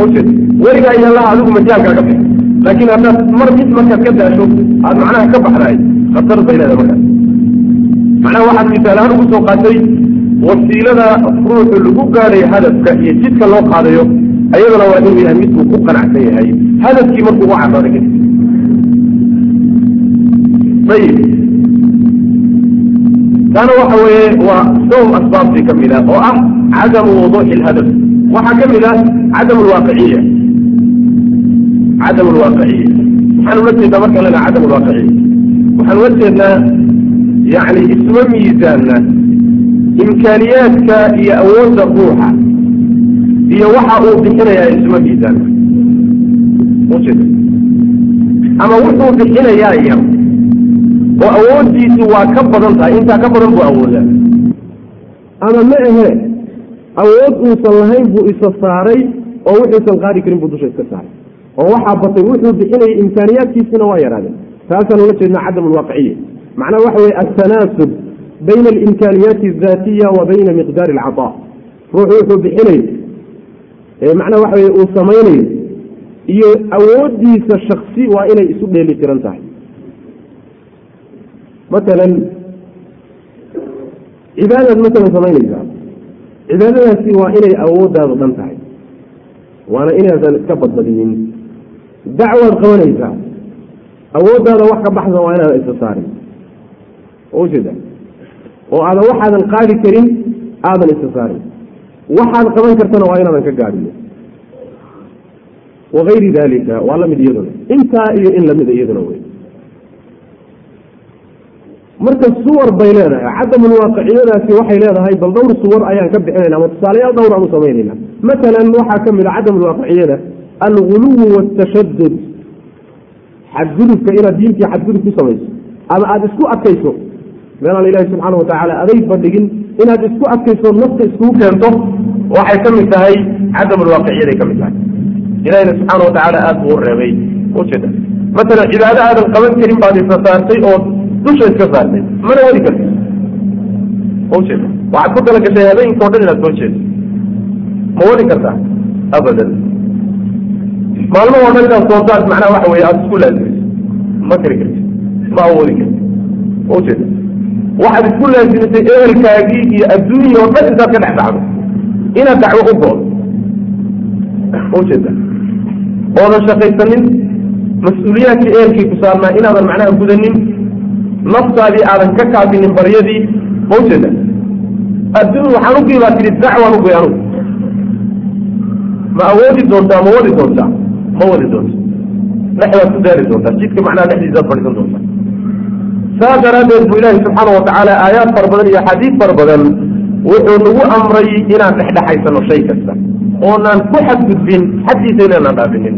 ojeed weligaa iyo allaha adigu majaalkaaga bix laakiin haddaad mar mid markaad ka daasho aad macnaha ka baxdaay khatar bay leedahay markaas. Macnaha waxaad misaal ahaan ugu soo qaatay wasiilada ruuxu lagu gaadhayo hadafka iyo jidka loo qaadayo ayadana waa inuu yahay midkuu ku qanacsan yahay. Hadafkii markuu u cadooda kadib ayib taana waxa weeye waa sowm asbaabtii ka mid ah oo ah cadamu wuduuxi lhadaf waxaa ka mid ah cadam alwaaqiciya cadam alwaaqiciya waxaan ula jeednaa marka lena cadam alwaaqiciya waxaan ula jeednaa yani isma miisaanna imkaaniyaadka iyo awoodda ruuxa iyo waxa uu bixinayaa isma miisaanna. Ama wuxuu bixinayaa yar oo awooddiisu waa ka badan tahay intaa ka badan buu awoodaa. Ama ma ahe awood uusan lahayn buu isa saaray oo wuxuusan qaadi karin buu dusha iska saaray. Oo waxaa batay wuxuu bixinayay imkaaniyaadkiisina waa yaraadeen. Taasaan ula jeednaa cadam alwaaqiciya macnaha waxa weye altanaasub bayna alimkaaniyaati aldaatiya wa bayna miqdaari alcataa ruuxu wuxuu bixinayo macnaha waxa weye uu samaynayo iyo awooddiisa shaksi waa inay isu dheeli tiran tahay. Matalan cibaadaad matalan samaynaysaa cibaadadaasi waa inay awooddaadu dhan tahay. Waana inaadan iska badbadinin. Dacwaad qabanaysaa awooddaada wax ka baxsan waa inaadan isa saarin. Ujeeda oo aadan waxaadan qaadi karin aadan isa saarin. Waxaad qaban kartana waa inaadan ka gaadhiyo wagayri dalika waa la mid iyaduna. Intaa iyo in lamida iyaduna wey marka suwar bay leedahay cadamulwaaqiciyadaasi waxay leedahay bal dhowr suwar ayaan ka bixinayna ama tusaalayaal dhowr aan u samaynayna matalan waxaa ka mid a cadamulwaaqiciyada alguluwu waatashadud xadgudubka inaad diintii xadgudub ku samayso ama aada isku adkayso. Meelaan ilahi subxaana watacaala aday bandhigin inaad isku adkayso nafta iskugu keento waxay ka mid tahay cadamulwaaqiciyaday ka mid tahay. Ilahina subxaana watacaala aada buu u reebay. Matalan cibaado aadan qaban karin baad isa saartay dusha iska saartay. Mana wadi karti ujeeda waxaad ku tala gashay o dhan inaad soo jeedo ma wadi kartaa? Abadan. Maalmaha o dhan inaad soontaad macnaha waxa weye aada isku laasimayso ma kari karti ma awoodi karti ujeeda waxaad isku laasimisay ehelkaagii iyo adduunya oo dhan intaad ka dhex dhacdo. Inaad dacwo u goodo ujeeda oodan shaqaysanin mas'uuliyaadkii ehelkii ku saarnaa inaadan macnaha gudanin naftaadii aadan ka kaafinin baryadii ma ujeeda adduun waxaan ugii baa tihi dacwaan ugoy anugu. Ma awoodi doontaa ma wadi doontaa? Ma wadi doonta dhexdaad ku daari doontaa jidka macnaha dhexdiisaad fadhiisan doontaa. Saas daraaddeed buu ilaahi subxaana watacaala aayaad fara badan iyo xadiid fara badan wuxuu nagu amray inaan dhexdhexaysano shay kasta. Oonaan ku xadgudbin xaddiisa inaanaan dhaafinin.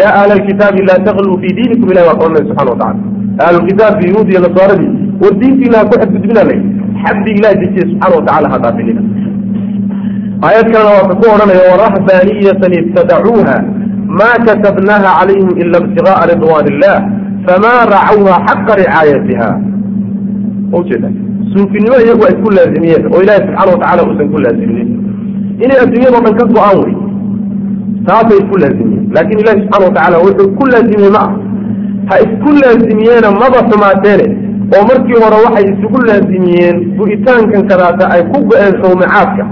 Yaa ahla alkitaabi laa takluu fii diinikum ilahi waa ka subxana watacala ahlulkitaabki yahuud iyo nasaaradii war diintiina ha ku xadgudbina lay xaddi ilahi dejiye subxaana watacala ha dhaafinina aayad kalena waa ku odhanaya warahbaaniyatan ibtadacuuha ma katabnaha calayhim ila ibtigaءa ridwan illah fama racawha xaqa ricaayatiha ujeeda suufinimo iyagu ay ku laazimiyeen oo ilahi subxaana watacala uusan ku laaziminin inay adduunyado dhan ka go'aan wey taasay isku laazimiyeen. Laakin ilahi subxana watacala wuxuu ku laazimiyey ma ah ha isku laazimiyeena maba xumaateene oo markii hore waxay isugu laazimiyeen bu-itaankan kadaata ay ku go-een sawmacaadka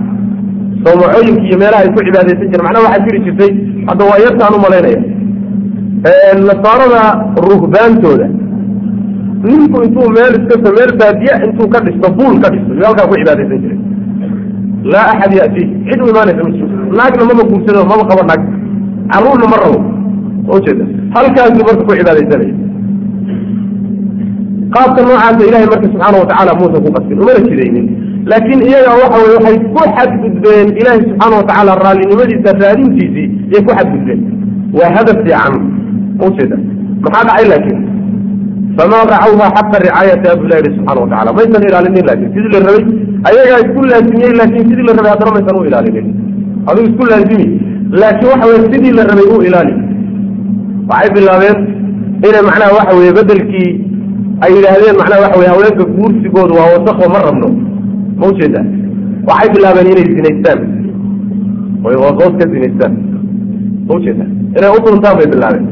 sawmacooyinka iyo meelaha ay ku cibaadaysan jireen macnaha waxaa jiri jirtay hadda waa yartaan u malaynaya. Nasaarada ruhbaantooda. Ninku intuu meel iska meel baadiya intuu ka dhisto buul ka dhisto iyo halkaa ku cibaadaysan jiray. Laa axad yati cid u imaanaysa ma jirto. Naagna mama guursado mama qabo naag. Caruurna ma rabo ujeeda halkaasuu marka ku cibaadaysanaya qaabka noocaasa ilahay marka subxaana watacaala muusan ku qasbin umana jidaynin laakiin iyaga waxa weye waxay ku xadgudbeen ilaahi subxaana watacaala raallinimadiisa raadintiisii yay ku xadgudbeen. Waa hadaf fiican ujeeda maxaa dhacay laakiin? Fama racawha xaqa ricaayati abu ilah yihi subxana watacala maysan ilaalinin laakin sidii la rabay ayagaa isku laazimiyey laakin sidii la rabay haddana maysan u ilaalinin. Adigu isku laazimi. Laakiin waxa weye sidii la rabay u ilaali waxay bilaabeen inay macnaha waxa weye bedelkii ay yidhaahdeen macnaha waxa weye haweenka guursigoodu waa wasaqo ma rabno. Ma ujeeda waxay bilaabeen inay zinaystaan. Qoos ka zinaystaan. Ma ujeeda inay u bay bilaabeen.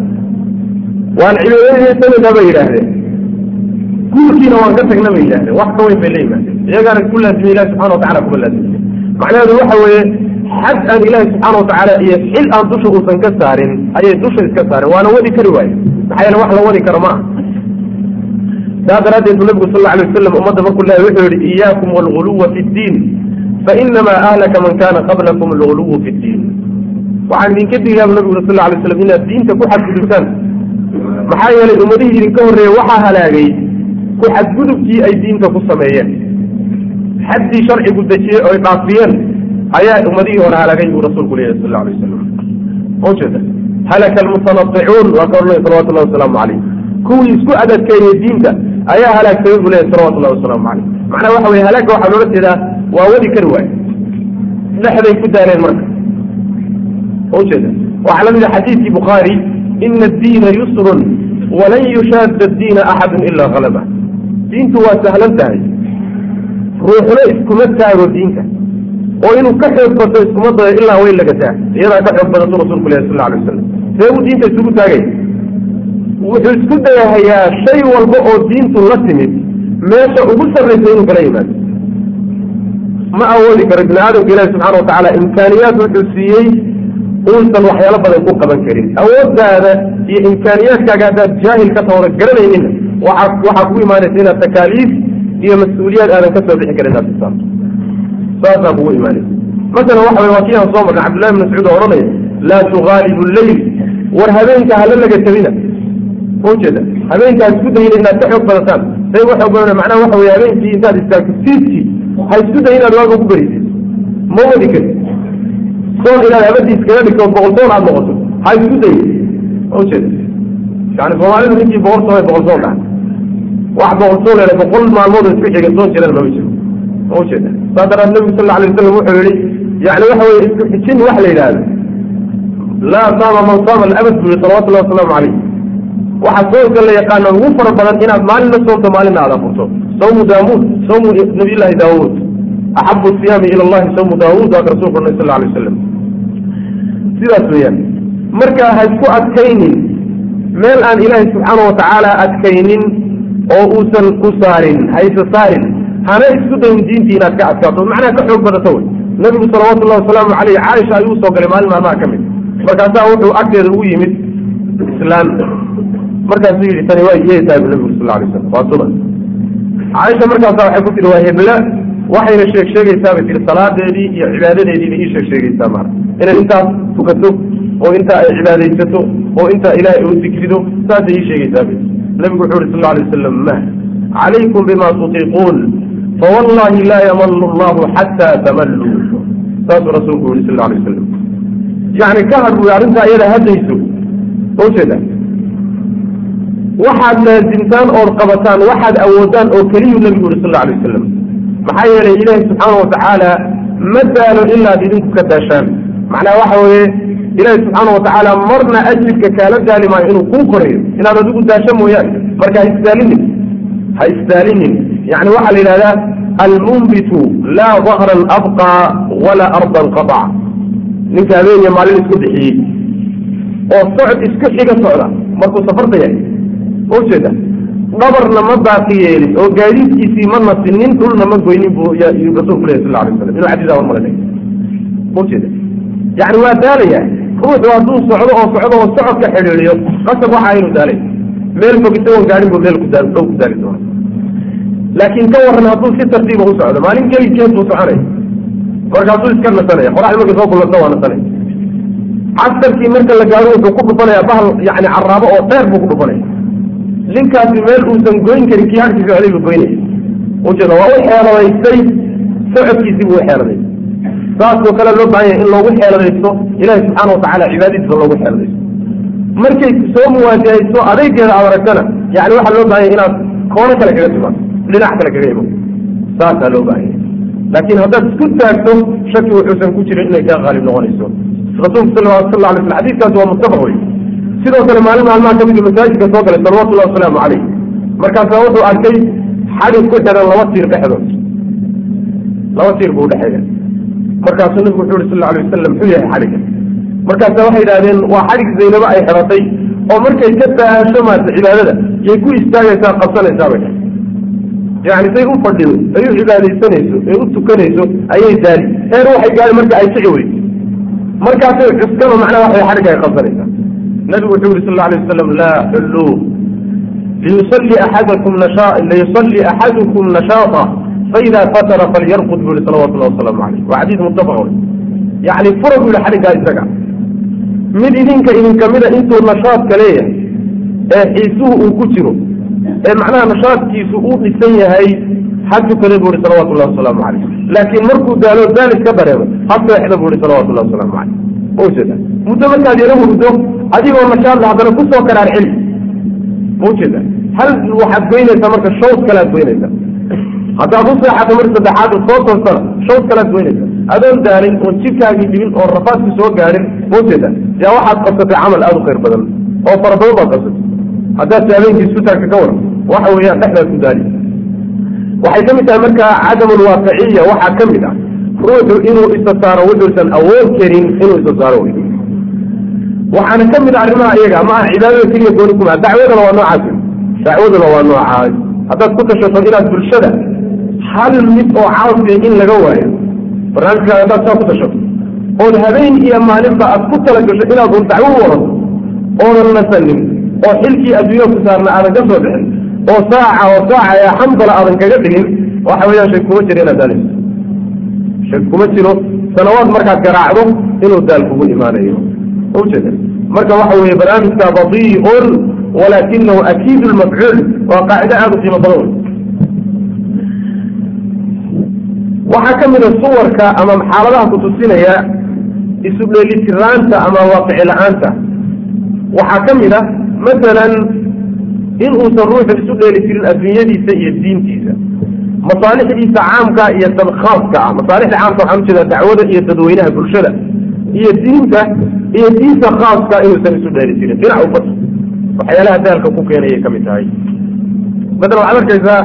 Waan cibaadadaysanayna bay yidhaahdeen. Guurkiina waan ka tagna bay yidhahdeen wax ka weyn bay la yimaadeen. Iyagaana ku laazimiye ilahi subxana watacala kuma laazimiye macnaheedu waxa weeye xad aan ilaahi subxaana watacaala iyo xil aan dusha uusan ka saarin ayay dusha iska saareen waana wadi kari waaye. Maxaa yeele wax la wadi karo ma aha saa daraaddeed buu nabigu sal alay wasalam ummadda markuu lehay wuxuu yihi iyaakum walguluwa fi ddiin fainamaa ahlaka man kana qablakum alguluwu fi ddiin. Waxaan idinka digayaa bu nabigu sal alay slam inaad diinta ku xadgudubtaan. Maxaa yeelay ummadihii idinka horreeye waxaa halaagay ku xadgudubkii ay diinta ku sameeyeen. Xaddii sharcigu dejiyey oy dhaafiyeen ayaa ummadihii hore halaagay buu rasuulku leeyahy sal alay wasalam ujeeda halaka almutanaicuun waa ka odhanaya salawatullahi wasalaamu calayh kuwii isku adadkeeyey diinta ayaa halaagsamay buu leeyahy salawatullahi wasalaamu calayh macnaha waxa weye halaagga waxaa loola jeedaa waa wadi kari waaye. Dhexday ku daaleen marka. Ujeeda waxaa la mid a xadiidkii bukhaari ina addiina yusrun walan yushaada addiina axadun ilaa halaba diintu waa sahlan tahay. Ruuxna iskuma taago diinta oo inuu ka xoog bato iskuma dayo ilaa way lagataa iyadaa ka xoog badatuu rasuulku lehy sal alay wasalam see buu diinta isugu taagay? Wuxuu isku dayahayaa shay walba oo diintu la timid. Meesha ugu sarraysa inuu kala yimaado. Ma awoodi karo ibni aadamka ilahi subxana watacaala imkaaniyaad wuxuu siiyey uusan waxyaalo badan ku qaban karin. Awooddaada iyo imkaaniyaadkaaga haddaad jaahil ka tawada garanaynina waxaa kugu imaanaysa inaad takaaliif iyo mas'uuliyaad aadan ka soo bixi karin inaad isaarto saasaa kugu imaanaysa masala waxa waa kii aan soo marnay cabdullahi bn mascuud oo odhanaya laa tugaalibu leyl war habeenka hala laga tabina ujeeda habeenkaa isku dayina inaad ka xoog badataan. Say uga xoog badana macnaha waxa weye habeenkii intaad istaagto siidkii ha isku dayin inaad waaga ku berisid ma wadi kari soon inaad habadii iskaga dhigto boqol soon aad noqoto ha isku dayin. Ujeeda yani soomaalidu ninkii boqol soon boqol soon dhahay wax boqol soon hele boqol maalmood isku xiga soon jirana mama jiro ujeeda saa daraad nabigu sal alay wasalam wuxuu yihi yani waxa weye isku xijin wax la yidhaahdo. Laa saama man saama alabad buu yihi salawatullahi wasalaamu calayh waxa soonka la yaqaano ugu fara badan inaad maalina soonto maalina aad afurto sawmu daawuud sawmu nabiyllaahi daawuud. Axabu siyaami ila allahi sawmu daawuud waaka rasulku ornay sal alay wasalam sidaas weeyaan. Marka ha isku adkaynin meel aan ilaahay subxaana watacaala adkaynin oo uusan ku saarin hayse saarin hana isku dayin diintii inaad ka adkaato. Macnaha ka xoog badato wey nabigu salawatullahi wasalaamu caleyh caaisha ayuu u soo galay maalin maalmaha ka mid. Markaasaa wuxuu agteeda ugu yimid islaan markaasuu yidhi tani waa tahay bu nabigu sal alay slam waa duman caaisha markaasa waxay ku tihi waa hebla waxayna sheeg sheegaysaa bay tihi salaadeedii iyo cibaadadeediiba ii sheeg sheegaysaa mara inay intaas tukato oo intaa ay cibaadaysato oo intaa ilaahay u dikrido saasay ii sheegaysaa bay nabigu wuxuu yhi sal alay wasalam mah calaykum bima tutiiquun fawallahi laa yamalu allahu xataa tamalluu saasuu rasuulku yihi sal alay wasalam yani ka had buy arrintaa iyada haddayso ujeeda waxaad laasimtaan ood qabataan waxaad awoodaan oo keliyuu nabigu yuri sal alay wasalam maxaa yeelay ilaahi subxaana watacaala ma daalo ilaad idinku ka daashaan macnaha waxa weeye ilaahi subxaana watacaala marna ajirka kaala daali maayo inuu kuu koreeyo inaad adigu daasho mooyaane marka ha isdaalinin ha isdaalinin yani waxaa la yidhahdaa almunbitu laa dahran abqaa walaa ardan qataca ninka habeeniya maalin isku bixiyey oo socod isku xiga socda markuu safarta yahay ujeeda dhabarna ma baaqi yeelin oo gaadiidkiisii ma nasinin dhulna ma goynin buu rasuulku lehy sal alay slam inuu xadiis hormarinay ujeeda yani waa daalaya. Ruuxu hadduu socdo oo socdo oo socodka xidhiidiyo qasab waxa inuu daalay. Meel fog isagoon gaadhin buu meel kudaa dhow ku daali doona laakiin ka waran hadduu si tartiiba u socdo maalin gelinkeed buu soconaya markaasuu iska nasanaya qoraxda markay soo kulanta waa nasanaya casarkii marka la gaado wuxuu ku dhufanaya bahal yani caraabo oo dheer buu ku dhufanaya ninkaasi meel uusan goyn karin kii harkiisa socday buu goynaya ujeeda waa u xeeladaystay socodkiisii buu u xeeladay saasoo kale loo baahan yahay in loogu xeeladaysto ilahi subxaana watacaala cibaadadiisa loogu xeeladaysto markay soo muwaajahayso adaygeeda aad aragtana yani waxaa loo baahan yahay inaad koono kale kaga timaado dhinac kale kaga imo saasaa loo baahan yahay. Laakiin haddaad isku taagto shaki wuxuusan ku jirin inay kaa qaalib noqonayso. Rasuulku sal sal alay sl xadiiskaasi waa muttafaq wey sidoo kale maalin maalmaha ka mid masaajidka soo galay salawatullahi wasalaamu calayh markaasaa wuxuu arkay xadhig ku xiran laba tiir dhexdood. Laba tiir buu udhexeeya markaasuu nabigu wuxuu yhi sal alay wasalam muxuu yahay xadhigga markaasa waxay yidhahdeen waa xadhig zaynabo ay xiratay oo markay ka daasho maarta cibaadada yay ku istaagaysaa qabsanaysaa bay yani say u fadhido ay u cibaadaysanayso ay u tukanayso ayay daali heer waxay gaari marka ay kici weyso markaasay cuskano macnaha waxay xadhigga ay qabsanaysaa nabigu wuxuu yihi sal alay wasalam laa xulluu liyusalli axadakum nasha liyusalli axadukum nashaata faida fatara falyarqud bu yihi salawatullahi wasalaamu calayh waa xadiis muttafaq wey yani fura bu yihi xadhiggaa isaga. Mid idinka idinka mida intuu nashaadka leeyahay ee xiisuhu uu ku jiro ee macnaha nashaadkiisu uu dhisan yahay ha tukada bu ihi salawatullahi wasalaamu calayh. Laakiin markuu daalo daalis ka dareemo ha seexda bu ihi salawatullahi wasalaamu calayh. Ujeeda muddo markaad yaro hurdo adigoo nashaadla haddana ku soo karaar celi ujeeda hal waxaad goynaysaa marka shawd kalead goynaysaa? Haddaad u seexato mar saddexaad soo toostana shawd kalead goynaysaa? Adoon daalin oon jidkaagii dhibin oon rafaadki soo gaadhin ujeeda yaa waxaad qabsatay camal aada u khayr badan oo fara badan baad qabsatay haddaad habeenkii isku taagta ka waran waxa weeyaan dhexdaad ku daali. Waxay ka mid tahay marka cadamulwaaqiciya waxaa ka mid ah ruuxu inuu isa saaro wuxuusan awood karin inuu isa saaro wey waxaana ka mid a arrimaha iyaga ma aha cibaadada keliya gooni kuma dacwadana waa noocaas dacwaduna waa noocaas. Haddaad ku tashato inaad bulshada hal mid oo caafiya in laga waayo barnaamijkaa haddaad saa ku tashato ood habeen iyo maalinba aad ku tala gasho inaad un dacwo warato oodan nasanin oo xilkii adduunya ku saarna aadan ka soo bixin oo saaca oo saaca ee xambala aadan kaga dhigin waxa weeyaan shay kuma jiro inaad daalayso shay kuma jiro sanawaad markaad garaacdo inuu daal kugu imaanayo. Ujeeda marka waxa weeye barnaamijka badii'un walaakinahu akiidu lmafcuul waa qaacido aada u qiimo badan wey waxaa ka mid a suwarka ama xaaladaha kutusinaya isu dheelitiraanta ama waaqici la'aanta. Waxaa ka mid a masalan in uusan ruuxu isu dheeli tirin adduunyadiisa iyo diintiisa masaalixdiisa caamka iyo tan khaaska ah masaalixda caamka waxaan u jeedaa dacwada iyo dadweynaha bulshada iyo diinta iyo diinta khaaska inuusan isu dheeli tirin dhinac u bato waxyaalaha daalka ku keenayay ka mid tahay. Masalan waxaad arkaysaa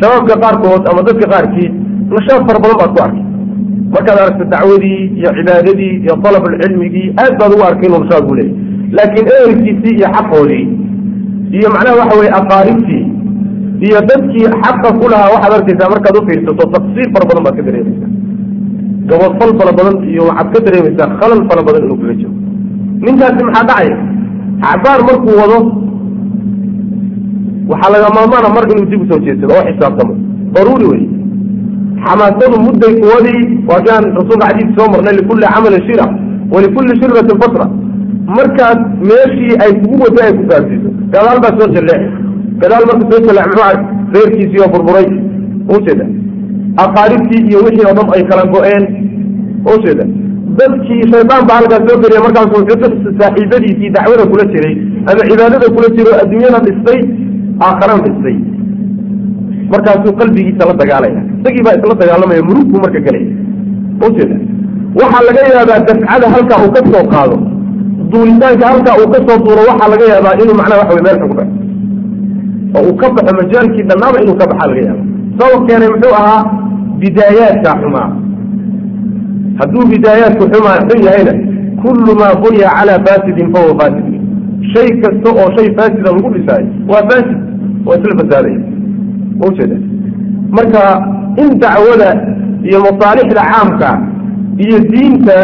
shabaabka qaarkood ama dadka qaarkii nashaad fara badan baad ku arkay markaad aragto dacwadii iyo cibaadadii iyo dalabulcilmigii aad baad ugu arkay inuu nashaad buu leeyahy laakiin ehelkiisii iyo xaqoodii iyo macnaha waxa weye aqaaribtii iyo dadkii xaqa ku lahaa waxaad arkaysaa markaad u fiirsato taqsiir fara badan baad ka dareemaysaa. Gabadfal fara badan iyo waxaad ka dareemaysaa khalal fara badan inuu kaga jiro. Ninkaasi maxaa dhacaya? Cabaar markuu wado waxaa laga maamaana mar inuu dib u soo jeedsado oo xisaabtamo daruuri wey xamaasadu mudday kuwadii waa kaan rasuulka xadiis soo marnay likulli camalin shira walikulli shirbatin fatra markaad meeshii ay kugu wada ay ku gaarsiiso gadaal baa soo jalleec gadaal marka soo jalleec muxuu ark reerkiisii oo burburay. Ujeeda aqaaribtii iyo wixii oo dhan ay kala go-een. Ujeeda dadkii shaydaan baa halkaas soo geliya markaasu wuxuu saaxiibadiisii dacwada kula jiray ama cibaadada kula jiro adduunyada dhistay aakharana dhistay markaasuu qalbigiisa la dagaalaya. Isagii baa isla dagaalamaya murug buu marka gelaya ujeeda waxaa laga yaabaa dafcada halkaa uu ka soo qaado. Duulitaanka halkaa uu ka soo duuro waxaa laga yaabaa inuu macnaha waxa wey meel xun baxo. Oo uu ka baxo majaalkii dhannaaba inuu ka baxaa laga yaaba sabab keenay muxuu ahaa bidaayaadkaa xumaa. Hadduu bidaayaadku xumaa xun yahayna kullu maa buniya calaa faasidin fahuwa faasid. Shay kasta oo shay faasida lagu dhisaayo waa faasid waa isla fasaadaya ujeeda marka in dacwada iyo masaalixda caamka iyo diinta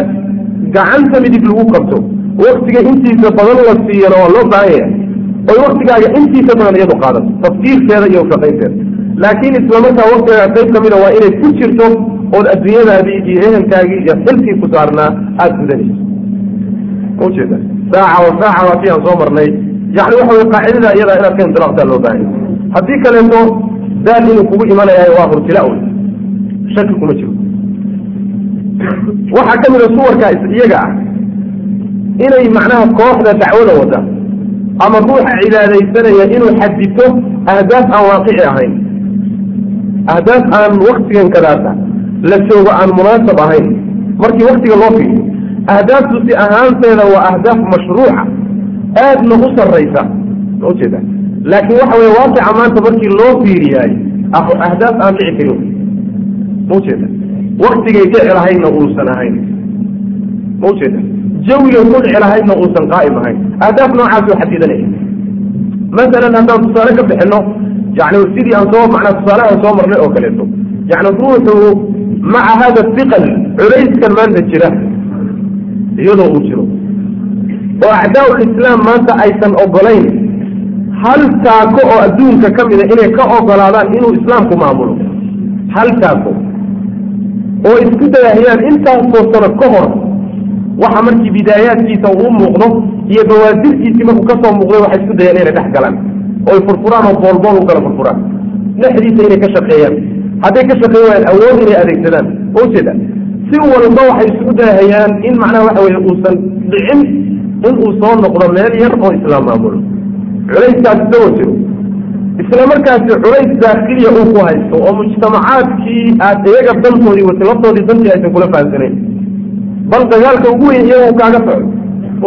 gacanta midig lagu qabto waktiga intiisa badan la siiyana waa loo baahan yahay oy waktigaaga intiisa badan iyadu qaadato tafkiirkeeda iyo shaqaynteeda. Laakiin isla markaa waktigaaga qayb ka mida waa inay ku jirto ood adduunyadaadii iyo ehelkaagii iyo xilkii ku saarnaa aada gudanayso. Ujeeda saaca wa saaca waa kii soo marnay. Yani waxa wey qaacidada iyadaa inaad ka intilaqtaa loo baahan yahay. Haddii kaleeto daal inuu kugu imanayahay waa hurtila shaki kuma jiro waxaa ka mida suwarkaa iyaga ah inay macnaha kooxda dacwada wada ama ruuxa cibaadaysanaya inuu xadito ahdaaf aan waaqici ahayn ahdaaf aan waktigan kadaata la joogo aan munaasab ahayn markii waktiga loo fiiriyo ahdaaftu si ahaanteeda waa ahdaaf mashruuca aadna u sarraysa ma ujeeda laakiin waxa weye waaqica maanta markii loo fiiriyaay ahdaaf aan dhici karin. Ma ujeeda waktigay dhici lahaydna uusan ahayn. Ma ujeeda jawigay ku dhici lahaydna uusan qaa'im ahayn. Ahdaaf noocaasoo xadidanaya masalan haddaan tusaale ka bixino yani sidii aan soo macnaa tusaalehaan soo marnay oo kaleeto yani ruuxu maca hada hiqal culayskan maanta jira iyadoo uu jiro. Oo acdaa lislaam maanta aysan ogolayn hal taako oo adduunka ka mida inay ka ogolaadaan inuu islaamku maamulo? Hal taako oo isku dayahayaan intaasoo sano ka hor waxa markii bidaayaadkiisa uu muuqdo iyo bawaadirtiisii markuu ka soo muuqday waxay isku dayaan inay dhex galaan oy furfuraan oo boolbool u kala furfuraan. Dhexdiisa inay ka shaqeeyaan. Hadday ka shaqeey waayaan awood inay adeegsadaan. Ujeeda si walba waxay isugu dayahayaan in macnaha waxa weye uusan dhicin in uu soo noqdo meel yar oo islaam maamulo culayskaas isagoo jiro isla markaasi culays daakiliya uu ku haysto oo mujtamacaadkii aad iyaga dantoodii wata laftoodii dantii aysan kula fahamsanayn bal dagaalka ugu weyn iyaga uu kaaga soco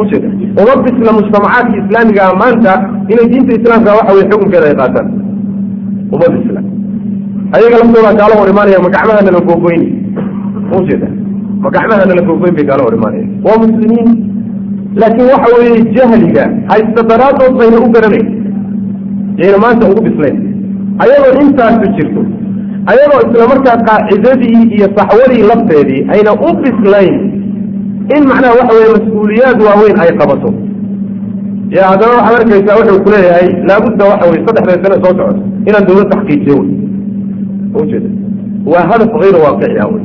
ujeeda uma bisla mujtamacaadka islaamigaa maanta inay diinta islaamka waxa weye xukunkeeda ay qaataan. Uma bisla. Ayaga laftoodaa kaala hor imaanaya ma gacmaha nala googoyni ujeeda ma gacmaha nala googoyn bay kaala hor imaanaya waa muslimiin laakiin waxa weeye jahliga haysta daraadood bayna u garanayn yayna maanta ugu bislayn. Ayadoo intaasu jirto ayadoo isla markaa qaacidadii iyo saxwadii lafteedii ayna u bislayn in macnaha waxa weye mas'uuliyaad waaweyn ay qabato. Ya haddana waxaad arkaysaa wuxuu kuleeyahay laabudda waxa weye saddexda sane soo socoto inaan dawlad taxqiijiyo wey. Ujeeda waa hadaf hayru waaqiciya wey.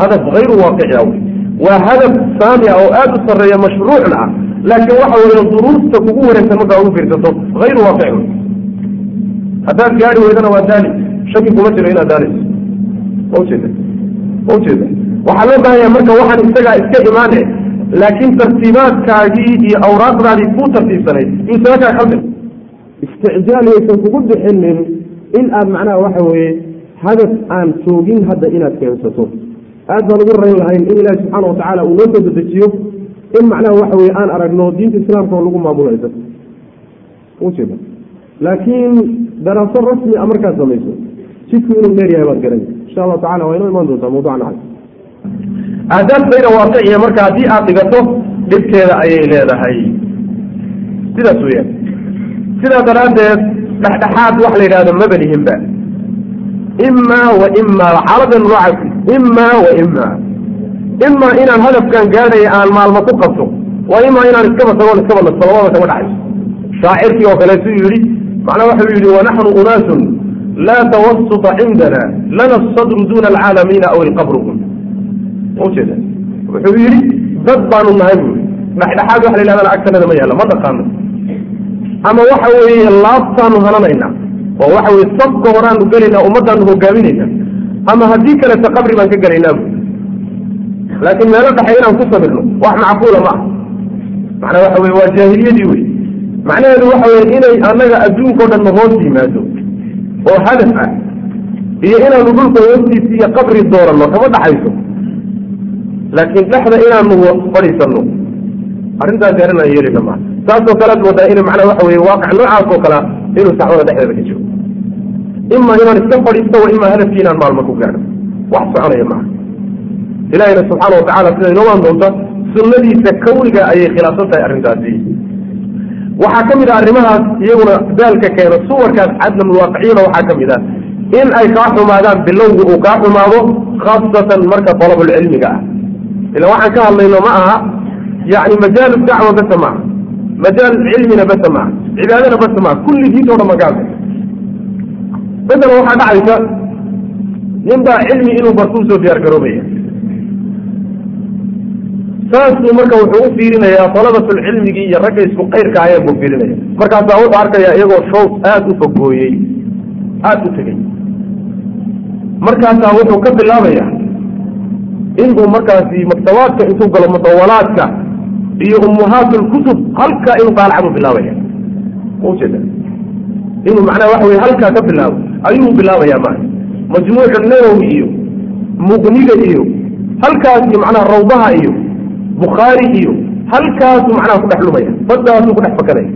Hadaf hayru waaqiciya wey waa hadaf saamiya oo aada u sarreeya mashruucna ah. Laakiin waxa weeye duruufta kugu wareegsan markaa ugu fiirsato hayru waaqic wey haddaad gaari weydana waa daali shaki kuma jiro inaad daalayso ujeeda ujeeda waxaa loo baahanya marka waxaan isagaa iska imaane laakiin tartiibaadkaagii iyo awraaqdaadii kuu tartiibsanayd yuusan kaa khaldin isticjaal yaysan kugu bixinin in aad macnaha waxa weeye hadaf aan joogin hadda inaad keensato aad baan ugu rayn lahayn in ilaahi subxaana watacaala uu noo soo dedejiyo in macnaha waxa weye aan aragno diinta islaamka oo lagu maamulayo dad ujeeda laakiin daraaso rasmi a markaad samayso jidku inuu dheer yahay baad garanay insha allahu tacala waa inoo imaan doontaa mawducna cali ahdaaf bayna waaqiciya marka haddii aad dhigato dhibkeeda ayay leedahay. Sidaas weyaan sidaa daraaddeed dhexdhexaad wax la yidhahdo mabalihinba imaa wa imaa xaaladan noocaas imaa wa imaa imaa inaan hadafkan gaadhaya aan maalmo ku qabto. Waa imaa inaan iskaba tagoon iskaba nasto labada kama dhaxayso shaacirkii oo kaleetu yidhi macnaa waxuu yidhi wanaxnu unaasun laa tawasuta cindana lana asadru duna alcaalamiina aw ilqabrukum ujeeda wuxuu yidhi dad baanu nahay bui dhexdhexaad wax la yidhahdana agtanada ma yaalla ma dhaqaano. Ama waxa weeye laabtaanu hananaynaa oo waxa weye sabka horaanu gelaynaa ummadaanu hogaaminayna ama haddii kaleta qabri baan ka gelaynaa laakiin meelo dhexe inaan ku sabirno wax macquula ma ah macnaa waxa weye waa jaahiliyadii wey macnaheedu waxa weye inay annaga adduunkao dhan hoos yimaado. Oo hadaf ah. Iyo inaanu dhulka hoostiisa iyo qabri dooranno kama dhaxayso. Laakiin dhexda inaanu fadhiisano arrintaasi arrin aan yeelina maa saasoo kalead moodaa in macnaa waxa weye waaqic noocaas oo kalea inuu saxwada dhexdeeda ka jiro ima inaan iska fadhiisto wa ima hadafkii inaan maalmo ku gaadho wax soconaya maaha ilahina subxaana watacala sida inoomaan doonta sunnadiisa kawniga ayay khilaafsan tahay arrintaasi waxaa ka mid ah arrimahaas iyaguna daalka keena suwarkaas cadlamulwaaqiciyana waxaa ka mid ah in ay kaa xumaadaan bilowga uu kaa xumaado khaasatan marka dalabulcilmiga ah ila waxaan ka hadlayno ma aha yani majaalu dacwa basa maaha majaal cilmina basa maaha cibaadana basa maaha kulli diintoo dhan magaal masalan waxaa dhacaysa nin baa cilmi inuu bartuu soo diyaar garoobaya. Saasuu marka wuxuu u fiirinayaa dalabatulcilmigii iyo ragga isku qayrka ayaan buu fiirinaya markaasaa wuxuu arkayaa iyagoo shows aada u fogooyey aada u tegey. Markaasaa wuxuu ka bilaabayaa inuu markaasi maktabaadka intuu galo mudawalaadka iyo ummuhaatulkutub halkaa inuu qaalacadu bilaabaya ujeeda inuu macnaha waxa weye halkaa ka bilaabo ayuu bilaabaya maa majmuucu nawowi iyo muqniga iyo halkaas macnaha rawdaha iyo bukhaari iyo halkaasuu macnaha ku dhex lumaya baddaasuu ku dhex fakanaya.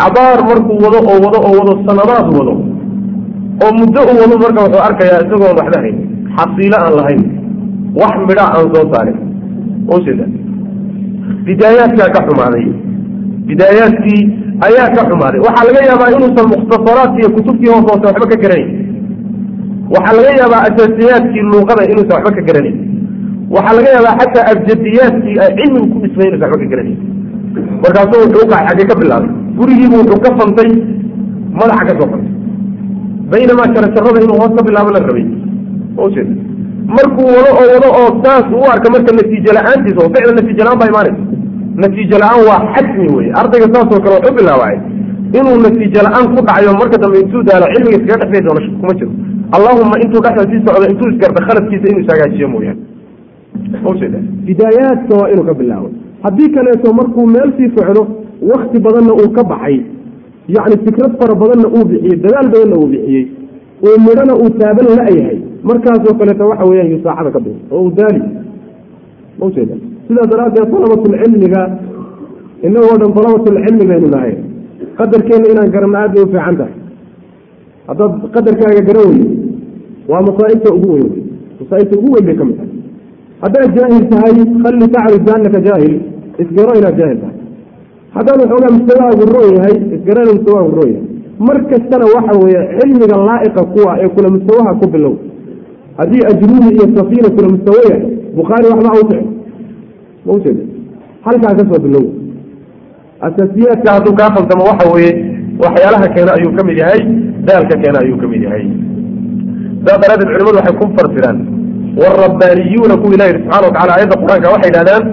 Cabaar markuu wado oo wado oo wado sanadaad wado oo muddo u wado marka wuxuu arkayaa isagoon waxba hayn xasiilo aan lahayn wax midha aan soo saarin. Bidaayaadkaa ka xumaaday bidaayaadkii ayaa ka xumaaday. Waxaa laga yaabaa inuusan mukhtasaraadki iyo kutubtii hoos hoose waxba ka garanayn waxaa laga yaabaa asaasiyaadkii luuqada inuusan waxba ka garanayn waxaa laga yaabaa xataa abjadiyaadkii ay cilmigu ku dhismay inuusan waxba ka garanayn markaasuu wuxuu u kacay xaggee ka bilaabay. Gurigiibu wuxuu ka fantay madaxa ka soo fantay. Baynamaa jarajarada inuu hoos ka bilaabo la rabay. Ujeeda markuu wado oo wado oo saas u arka marka natiijo la'aantiisa oo ficla natiijo la'aan baa imaanaysa natiijo la'aan waa xajmi wey ardayga saasoo kale wuxuu bilaabay inuu natiijo la'aan ku dhacayo marka dambe intuu daalo cilmiga iskaga dhexbay doono kuma jiro. Allahuma intuu dhexda sii socdo intuu isgarta khaladkiisa inuu ishagaajiyo mooyaane. Bidaayaadka waa inuu ka bilaabo haddii kaleeto markuu meel sii socdo wakti badanna uu ka baxay. Yacni fikrad fara badanna uu bixiyey dadaal badanna uu bixiyey. Oo midhana uu taaban la-yahay markaasoo kaleeto waxa weeyaan yuu saacada ka bixi oo uu daali. Maujeeda sidaas daraaddeed dalabatulcilmiga inagoo dhan dalabatulcilmi baynu nahay. Qadarkeenna inaan garanno aad bay u fiican tahay. Haddaad qadarkaaga garan weydo waa masaa'ibta ugu weyn. Wey masaa'ibta ugu weyn bay ka mid tahay. Haddaad jaahil tahay khalli tacrif biannaka jaahil isgaro inaad jaahil tahay. Haddaad waxoogaa mustawaagu roon yahay isgarana mustawaagu roon yahay. Mar kastana waxa weeye cilmiga laa'iqa kuwa ee kula mustawaha ku bilow. Haddii ajruumi iyo safiina kula mustawaya bukhaari waxba awsic maujeeda halkaa ka soo bilow. Asaasiyaadka hadduu kaa fantamo waxa weeye waxyaalaha keena ayuu ka mid yahay daalka keena ayuu ka mid yahay. Saas daraaddeed culimadu waxay ku fasiraan waalrabbaaniyuuna kuwa ilahi subxana watacala aayadda qur'aanka waxay yidhahdaan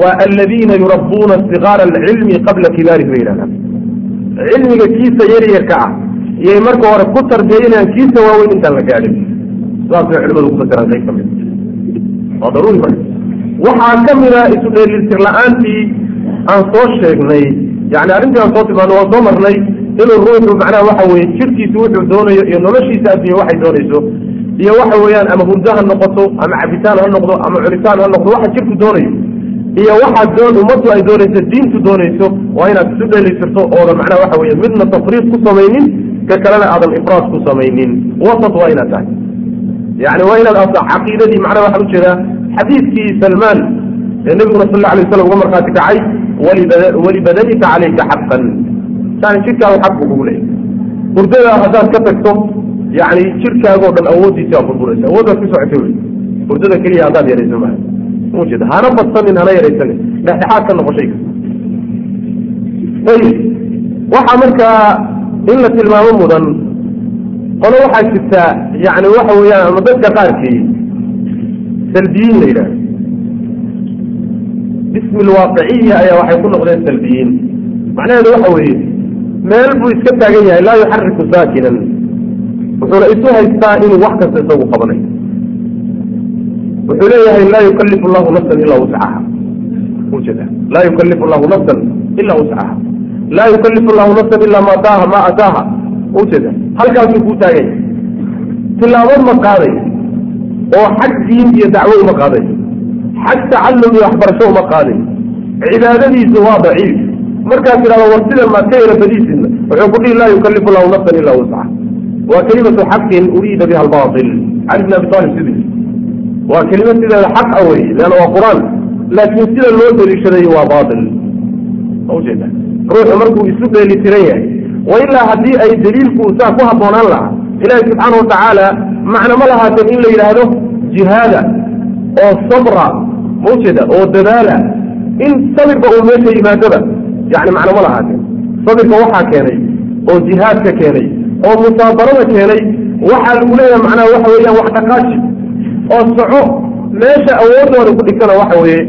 waa aladiina yurabbuuna sigaara alcilmi qabla kibaarihi bay yidhahdaan cilmiga kiisa yaryarka ah iyay marka hore ku tarbiyaynayaan kiisa waaweyn intaan la gaadhin. Saasay culimadu ku fasiraan qayb ka mid waa daruuri marka waxaa ka mida isu dheelitir la'aantii aan soo sheegnay. Yani arrintii aan soo tilmaano waan soo marnay inuu ruuxu macnaha waxa weye jirkiisu wuxuu doonayo iyo noloshiisa addunya waxay doonayso. Iyo waxa weeyaan ama hurdo ha noqoto ama cabitaan ha noqdo ama cunitaan ha noqdo waxa jirku doonayo. Iyo waxa doon ummaddu ay doonayso diintu doonayso waa inaad isu dheelitirto oodan macnaha waxa weye midna tafriid ku samaynin ka kalena aadan ifraad ku samaynin. Wasat waa inaad tahay. Yani waa inaad aata caqiidadii macnaha waxaan u jeedaa xadiidkii salmaan ee nabiguna sal alla alay waslam uga markhaati kacay walibadanika calayka xaqan. Yani jirkaagu xaq buu kugu leeyahy hurdada haddaad ka tagto yani jirkaagoo dhan awooddiisi aa burburaysa awooddaad ku socotay wey. Hurdada keliya haddaad yarayso maa ujeeda hana badsanin hana yaraysanin dhexdhexaad ka noqo shayga ayib. Waxaa markaa in la tilmaamo mudan. Qolo waxaa jirtaa yani waxa weeyaan ama dadka qaarkii salbiyiin la yidhahdo. Bismi lwaaqiciya ayaa waxay ku noqdeen salbiyiin macnaheedu waxa weeye meel buu iska taagan yahay laa yuxariku saakinan wuxuuna isu haystaa inuu wax kasta isagu qabanayo. Wuxuu leeyahay laa yukalifu llahu nafsan ilaa wuscaha ujeeda laa yukalifu llahu nafsan ilaa wuscaha laa yukalifu llahu nafsan ilaa ma ataaha ma ataaha ujeeda halkaasuu kuu taagan yahay. Tilaabo ma qaaday oo xag diin iyo dacwo uma qaaday. Xag tacallum iyo waxbarasho uma qaadin cibaadadiisu waa daciif. Markaas tidhahdo war sidan maad ka yara badiisina wuxuu ku dhihi laa yukalifu lahu nafsan ilaa wusca waa kelimatu xaqin uriida biha albaatil. Cali bn abi talib sidii. Waa kelima sideeda xaq a wey leanna waa qur'aan. Laakiin sida loo deliishaday waa baatil. Ujeeda ruuxu markuu isu dheeli tiran yahay. Wa ilaa haddii ay daliilku saa ku habboonaan lahaa ilaahi subxaana watacaala macna ma lahaateen in la yidhaahdo jihaada oo sabra ma ujeeda oo dadaala. In sabirba uu meesha yimaadoba yani macna ma lahaateen sabirka waxaa keenay oo jihaadka keenay oo musaabarada keenay waxaa lagu leeyahay macnaha waxa weeyaan wax dhaqaaji. Oo soco meesha awoodooda ku dhigtana waxa weeye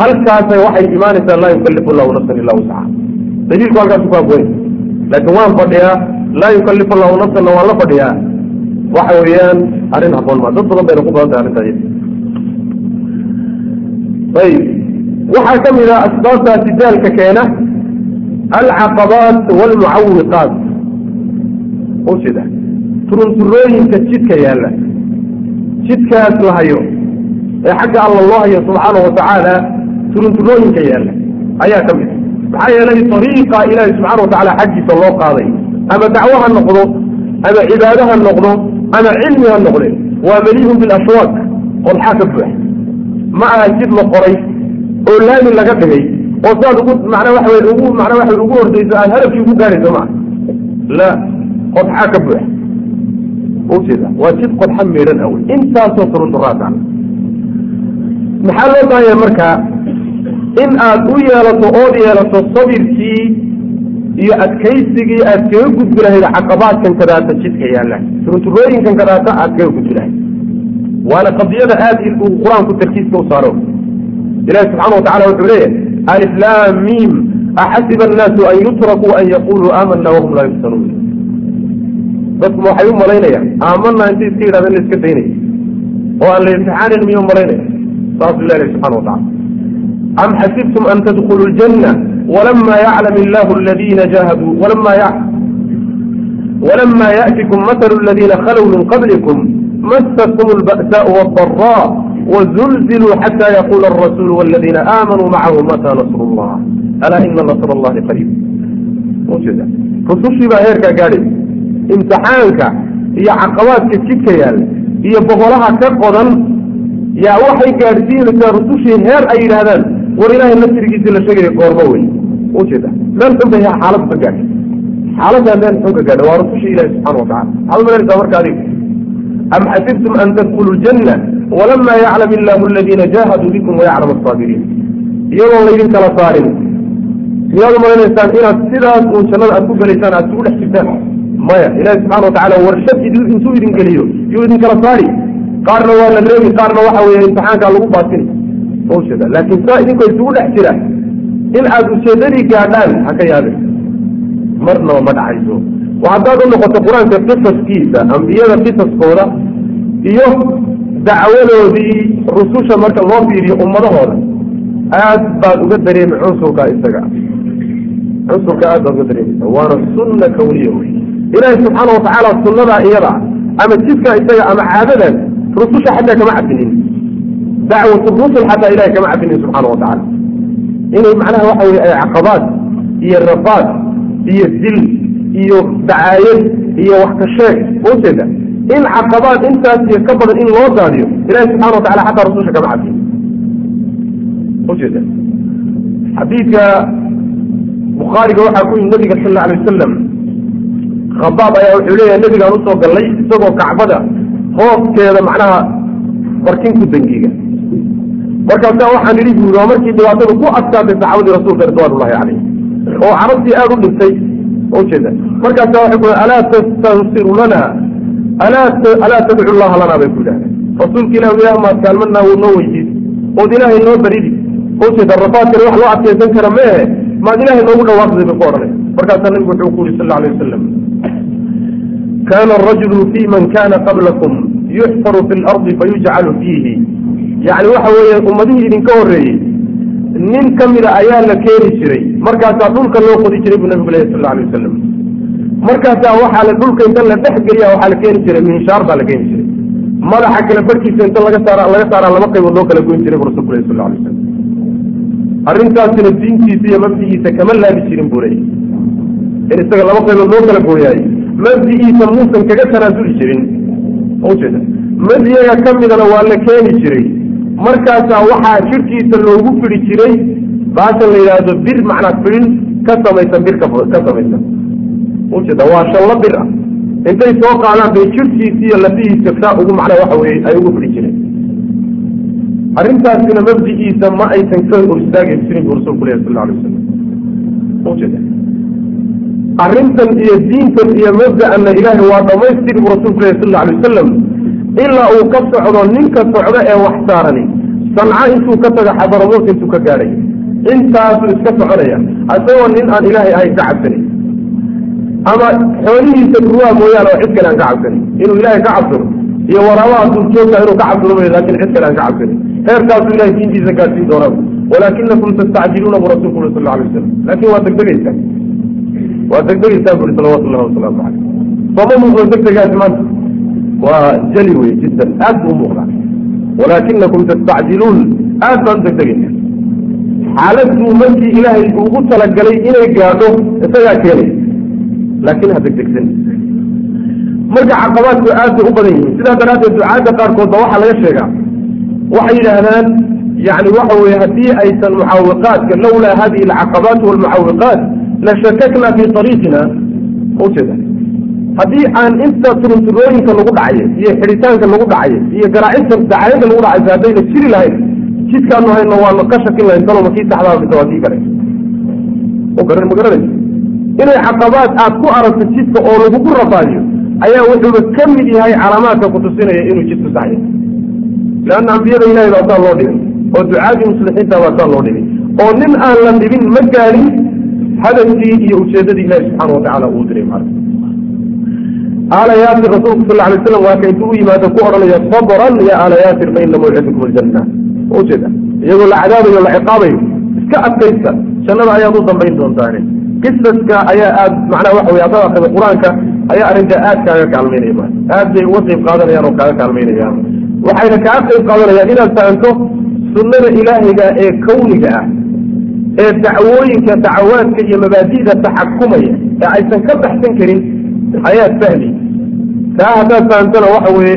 halkaasay waxay imaanaysaa laa yukalifu llahu nafsan illa wuscaha daliilku halkaasu ku habooy laakiin waan fadhiyaa laa yukalifu llahu nafsanna waan la fadhiyaa waxa weeyaan arrin haboon ma dad badan bayna ku badan tahay arrinta iyada ayib waxaa ka mid ah asbaabtaasi daalka keena alcaqabaat walmucawiqaat ujeeda turunturooyinka jidka yaalla. Jidkaas la hayo ee xagga alla loo hayo subxaanahu watacaala turunturooyinka yaalla ayaa ka mid maxaa yeelay ariiqa ilaahi subxana watacaala xaggiisa loo qaaday ama dacwo ha noqdo ama cibaado ha noqdo ama cilmi ha noqde waa maliihun bilashwaaq qodxaa ka buux ma aha jid la qoray oo laami laga dhigay oo saad ugu macnaa waxa wey ugu macnaa waxa ugu ordayso aad hadafkii ugu gaarayso maa la qodxaa ka buux ujeeda waa jid qodxa meedhan awey intaasoo turunduraata maxaa loo baahanya marka in aad u yeelato ood yeelato sabirkii iyo adkaysigii aad kaga gudbi lahayd caqabaadkan kadaata jidka yaalla turunturooyinkan kadaata aad kaga gudbi lahayd waana qadiyada aad uu qur'aanku tarkiiska u saaro. Ilahi subxaana watacala wuxuu leeyahay aliflam mim axasiba annaasu an yutrakuu an yaquluu aamana wahum laa yuftanuun dadku waxay u malaynayaan aamana intay iska yidhahda in la iska daynaya oo aan la imtixaanin miyuu malaynaya saasuu ilahi subxana watacala am xasibtum an tadkuluu ljanna walama yaclam illahu aladiina jahaduu walama ya'tikum mathalu aladiina khalow min qablikum massatkm alba'saau waaddaraa wzulziluu xata yaquula arasuulu waladiina aamanuu macahu mataa nasru llah alaa ina nasr allahi qariib rusushii baa heerkaa gaadhay imtixaanka iyo caqabaadka jidka yaalla iyo boqolaha ka qodan yaa waxay gaadhsiinaysaa rusushii heer ay yidhaahdaan war ilaahay nasrigiisii la sheegaya goormo wey ujeeda meel xun bay xaalad ka gaadhay. Xaaladaa meel xun ka gaadhay waa rusushii ilahi subxana watacala hal malaysaa marka adiga. Am xasibtum an tadkuluu ljanna walama yaclam illaahu aladiina jaahaduu bikum wayaclam asaabiriin iyagoon laydin kala saarin miyaad umalaynysaan inaad sidaas uun jannada aad ku gelaysaan aad isugu dhex jirtaan. Maya ilahi subxana watacaala warshad intuu idin geliyo yuu idinkala saari. Qaarna waa la reebi qaarna waxa weeye imtixaankaa lagu baasina ujeeda laakiin kuwa idinko isugu dhex jira. In aad ujeedadii gaadhaan ha ka yaabin. Marnaba ma dhacayso. Haddaad u noqoto qur'aanka qisaskiisa ambiyada qisaskooda iyo dacwadoodii rususha marka loo fiiriyo ummadahooda aad baad uga dareemi cunsurka isaga. Cunsurka aad baad uga dareemaysa waana sunna kawniya wey. Ilaahi subxaana watacaala sunnadaa iyada ama jidkaa isaga ama caadadan rususha xataa kama cadinin dacwat rusul xataa ilahi kama cabinin subxaana watacaala inay macnaha waxa weye ay caqabaad iyo rafaad iyo dil iyo dacaayad iyo wax ka sheeg ujeeda in caqabaad intaas iyo ka badan in loo daadiyo ilahi subxana watacala xataa rasusha kama cabin ujeeda xadiidka bukhaariga waxaa ku yimid nabiga sal alla alay wasalam khabaab ayaa wuxuu leeyahay nabigaan u soo gallay isagoo kacbada hooskeeda macnaha barkin dangiga markaasaa waxaan idhi buuri waa markii dhibaatada ku adkaatay saxaabadii rasuulka ridwaanullahi caleyh oo carabtii aada u dhintay ujeeda markaasaa waxay ku alaa tastansiru lana alaa tadcu llaha lanaa? bay ku yidhahdeen. Rasuulka ilah ilah maad kaalmanaa wuu noo weydiis ood ilaahay noo baridi. Ujeeda rafaadkani wax loo adkaysan kara meehe maad ilaahay noogu dhawaaqday bay ku odhanay markaasaa nabigu wuxuu ku yuri sal alay wasalam kana arajulu fi man kana qablakum yuxfaru fi lardi fayujcalu fiihi yani waxa weeye ummadihii idinka horreeyey nin ka mida ayaa la keeni jiray. Markaasaa dhulka loo qodi jiray buu nabigu lehy sal alay wasalam markaasaa waxaa la dhulka inta la dhex geliya waxaa la keeni jiray minshaar baa la keeni jiray. Madaxa kale barkiisa inta laga saara laga saaraa laba qaybood loo kala goyn jiray bu rasulku leh sal alay slam arrintaasina diintiisa iyo mabdigiisa kama laabi jirin buu leeyay in isaga laba qaybood loo kala gooyaayo mabdigiisa muusan kaga tanaasuli jirin. Ujeeda mabdiyaga ka midana waa la keeni jiray markaasaa waxaa jidhkiisa loogu fidhi jiray baashan la yidhaahdo bir macnaa fidhin ka samaysan bir ka samaysan. Ujeeda waa shallo bir ah. Intay soo qaadaan bay jidhkiisa iyo lafihiisa saa ugu macnaa waxa weye ay ugu fidhi jireen. Arrintaasina mabdigiisa ma aysan ka hor istaagi jirin bu rasulku leh sal alay wasalam ujeeda arrintan iyo diintan iyo mabda'ana ilaahay waa dhamaystiri bu rasulku leh sal alay wasalam ilaa uu ka socdo ninka socdo ee wax saarani. Sanca intuu ka tago xadaramut intuu ka gaadhay. Intaasuu iska soconaya. Isagoo nin aan ilaahay ahayn ka cabsanin ama xoolihiisa ruwaa mooyaane oo cid kale aan ka cabsanin inuu ilaahay ka cabsado. Iyo waraabaha duurjoogta inuu ka cabsado mooya laakiin cid kale aan ka cabsanin heerkaasuu ilahay diintiisa gaadsiin doonaa. Walaakinakum tastacjiluuna bu rasulku uri sal la alay wasalam laakin waa degdegeysaa waa degdegeysaa buri salawatu llahi wasalaamu caleyh sooma muuqdo degdegaasi maanta waa jali wey jiddan aad buu umuuqdaa walaakinakum tastacjiluun aad baan degdegeysa xaaladuu markii ilaahay ugu talagalay inay gaadho isagaa keenay laakin ha degdegsan marka caqabaadku aad bay u badan yihiin sidaa daraaddeed ducaadda qaarkood waxaa laga sheegaa waxay yidhaahdaan yani waxa weye haddii aysan mucaawiqaadka lawlaa hadihi alcaqabaat walmucaawiqaat la shakakna fi ariiqina ujeeda haddii aan inta turunturooyinka lagu dhacayo iyo xidhitaanka lagu dhacayo iyo garaacinta dacayada lagu dhacaysa haddayna jiri lahayn jidkaanu hayno waanu ka shakin lahayn taloma kii saxdaa waa kii kale ma garanaysa inay caqabaad aad ku aragto jidka oo lagugu rafaadiyo ayaa wuxuuba ka mid yahay calaamaadka kutusinaya inuu jidku saxya leanna ambiyada ilahay baa saa loo dhigay oo ducaadii muslixiinta baa saa loo dhigay oo nin aan la dhibin ma gaadhin hadafkii iyo ujeedadii ilahi subxaana watacala uu diray maarka aala yaasir rasuulku sal alay slam waa intuu u yimaado ku odhanaya sabran ya aala yaasir fa ina mawcidakum aljanna ujeeda iyagoo la cadaabayo la ciqaabayo iska adkaysta jannada ayaad u dambayn doontaane qisaska ayaa aad macnaha waxa wey haddaad akrida qur'aanka ayaa arrintaa aad kaaga kaalmaynaya ma aad bay uga qayb qaadanayaan oo kaaga kaalmaynayaan. Waxayna kaaga qayb qaadanayaan inaad fahanto sunnada ilaahiga ee kawniga ah ee dacwooyinka dacawaadka iyo mabaadi'da taxakumaya ee aysan ka baxsan karin ayaad fahmi. Taa haddaad fahamtana waxa weeye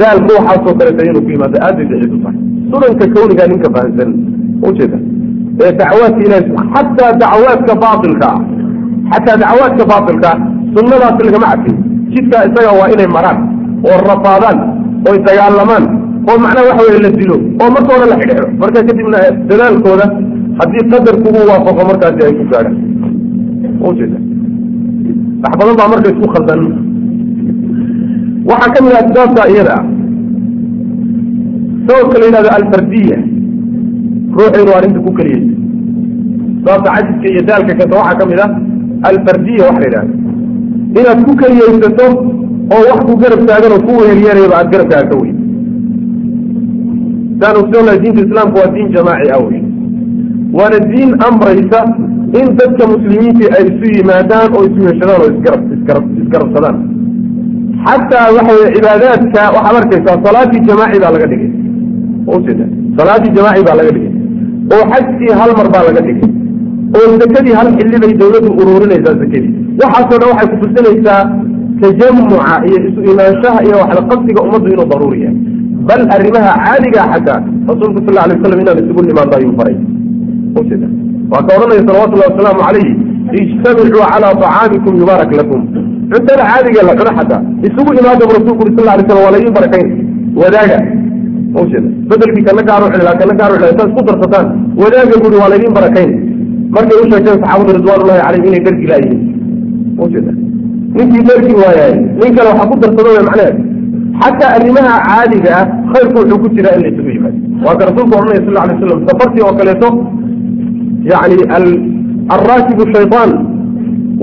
daal ruuxaasoo kaleeta inuu ku yimaado aad bay daciif u tahay sunanka kawniga ninka fahamsan ujeeda ee dacwaadka ilahi xataa dacwaadka baatilka ah xataa dacwaadka baatilka sunnadaasi lagama cadfin jidkaa isaga waa inay maraan oo rafaadaan oy dagaalamaan oo macnaha waxa weye la dilo oo marka hore la xidhiixo marka kadibna dadaalkooda haddii qadarku uu waafaqo markaasi ay ku gaadhaan. Ujeeda wax badan baa marka isku khaldan. Waxaa ka mid ah asbaabta iyada. Sababka la yidhahdo alfardiya. Ruuxu inuu arrinta ku keliyeyso sababta cajidka iyo daalka kanta waxaa ka mid ah alfardiya waxa la yidhahdo inaad ku keliyeysato oo wax ku garab taagan oo ku wehelyeerayaba aad garabkaaga ka weyn. Saan ogsoonahay diinta islaamka waa diin jamaaci ah wey waana diin amraysa in dadka muslimiinta ay isu yimaadaan oo isu heshadaan oo isgarab isgarab isgarabsadaan xataa waxa weye cibaadaadka waxaad arkaysaa salaadii jamaaci baa laga dhigay ujeeda salaadii jamaaci baa laga dhigay oo xajkii hal mar baa laga dhigay oo zakadii hal xilli bay dawladdu ururinaysaa zakadii waxaasoo dhan waxay kutusinaysaa tajamuca iyo isu imaanshaha iyo waxlaqabsiga ummaddu inuu daruuri yahay bal arrimaha caadigaa xataa rasuulku sal alay waslam inaan isugu nimaado ayuu faray ujeeda waa ka odhanaya salawatullahi wasalaamu calayhi ijtamicuu calaa طacaamikum yubaarak lakum. Cuntada caadiga la cuno xataa. Isugu imaada bu rasulku uri sal lay slam waa laydin barakayn wadaaga ujeeda bedelkii kana gaaru cilaa kana gaaru cilaa intaad isku darsataan. Wadaaga buri waa laydin barakayn. Markay u sheegteen saxaabadu ridwaanullahi calayhim inay dhargi laayihiin ujeeda ninkii dhargi waayaay. Nin kale waxaa ku darsado way macneed xataa arrimaha caadiga ah khayrku wuxuu ku jiraa in la isugu yimaado. Waa ka rasuulku odhanaya sal alay slam safartii oo kaleeto yani alraakibu shayطaan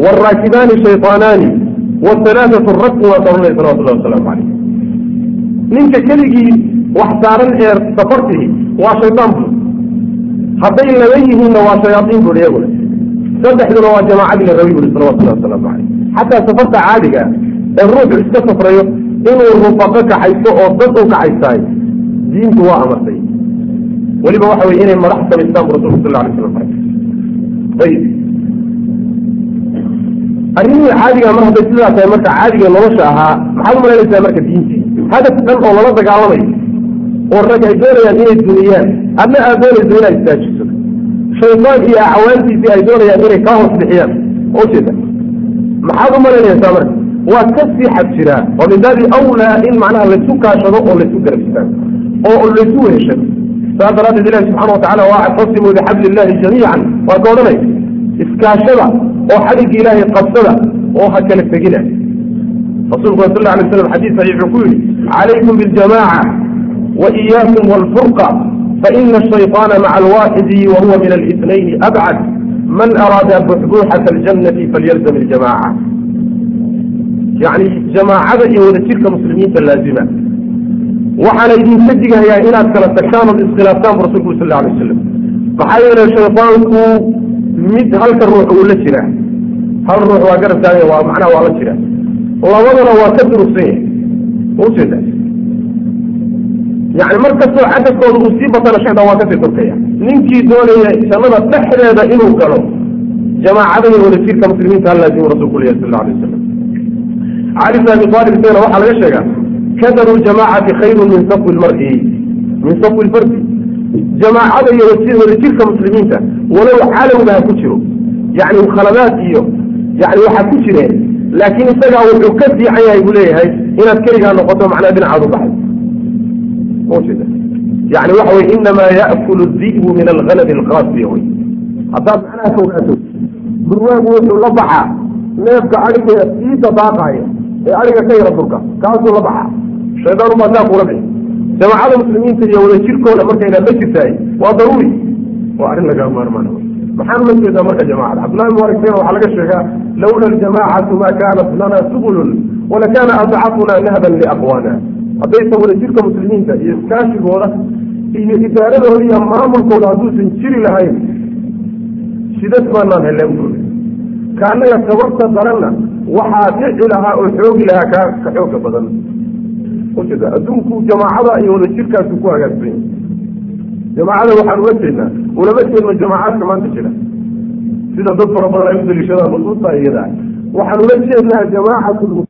wاlraakibaani shayطaanaani wاhalaaثaةu rakbu waa ka odhanaya salawatullahi wasalaamu calayh ninka keligii wax saaran ee safartihi waa shayطaan bu hadday laba yihiinna waa shayaaiin bui iyaguna saddexduna waa jamaacadii la rabay buri salawatullahi wasalaamu calayh xataa safarta caadiga ee ruuxu iska safrayo inuu rufaqo kaxaysto oo dad u kaxaystaay diintu waa amartay weliba waxa weye inay madax samaystaan bu rasulku sal alay slam ayib arrimihii caadiga mar hadday sidaa tahay marka caadiga nolosha ahaa maxaad umalaynaysaa marka diintii? Hadaf dhan oo lala dagaalamayo oo rag ay doonayaan inay duniyaan adna aad doonayso inaad istaajiso. Shaydaan iyo acawaantiisii ay doonayaan inay kaa hoos bixiyaan. Oo jeeda maxaad umalaynaysaa marka? Waa ka sii xad jiraa oo min baabi awlaa in macnaha laysu kaashado oo laysu garab istaago oo laysu weheshado saas daraaddeed ilahi subxana watacala waa actasimuu bixabli illahi jamiican waa ka odhanay iskaashada oo xadhigga ilaahay qabsada oo ha kala tegina rasuulku sal la alay slam xadiis saxiix wuxuu ku yidhi calaykum biljamaaca wa iyaakum walfurqa faina ashayطaana maca alwaaxidi wa min alitnayni abcad man araada buxbuuxata aljannati falyalzam iljamaaca yani jamaacada iyo wadajirka muslimiinta laazima waxaana idinka digahayaa inaad kala tagtaan ood iskhilaaftaan bu rasulku sal alay wasalam maxaa yeele shaydaanku mid halka ruux uu la jiraa. Hal ruux waa garab taagaya waa macnaha waa la jiraa. Labadana waa ka durugsan yahay. Ujeeda yani mar kastoo cadadkooda uu sii batana shaydan waa ka sii durkaya ninkii doonaya jannada dhexdeeda inuu galo jamaacada iyo wadajirka muslimiinta ha laazimu rasulku leeyahy sal alay wasalam cali bn abi aalib isagana waxaa laga sheegaa kadaru ljamaacati khayru min safwi lmari min safwi lfardi jamaacada iyo wadajirka muslimiinta walow calowga ha ku jiro yani khaladaad iyo yani waxaa ku jireen laakiin isagaa wuxuu ka fiican yahay buu leeyahay inaad keligaa noqoto macnaha dhinacaad u baxay yani waxa wey inamaa yaakulu di'bu min alghanami alqaasiya wey haddaad macnaha fogaato durwaagu wuxuu la baxaa neefka adhiga sii dabaaqaya ee adhiga ka yara durka kaasuu la baxaa shaydaan ubaa saa kuula bixi jamaacada muslimiinta iyo wadajirkooda markaynaad la jirtahay waa daruuri. Waa arrin lagaa maarmaan. Maxaan ula jeedaa marka jamacada cabdullahi mubaraksen waxaa laga sheegaa lawla aljamaacatu ma kaanat lana subulun walakana adcafuna nahban liaqwana haddaysan wadajirka muslimiinta iyo iskaashigooda iyo idaaradooda iyo maamulkooda hadduusan jiri lahayn shidad baanaan buuri ka annaga tabarta daranna waxaa dhici lahaa oo xoogi lahaa ka xooga badan ujeeda adduunku jamaacada iyo wadajirkaasu ku hagaagsan jamaacada waxaan ula jeednaa ulama jeedno jamaacaadka maanta jira. Sida dad fara badan ay u daliishadaan nusuusta iyada waxaan ula jeednaa jamaacatu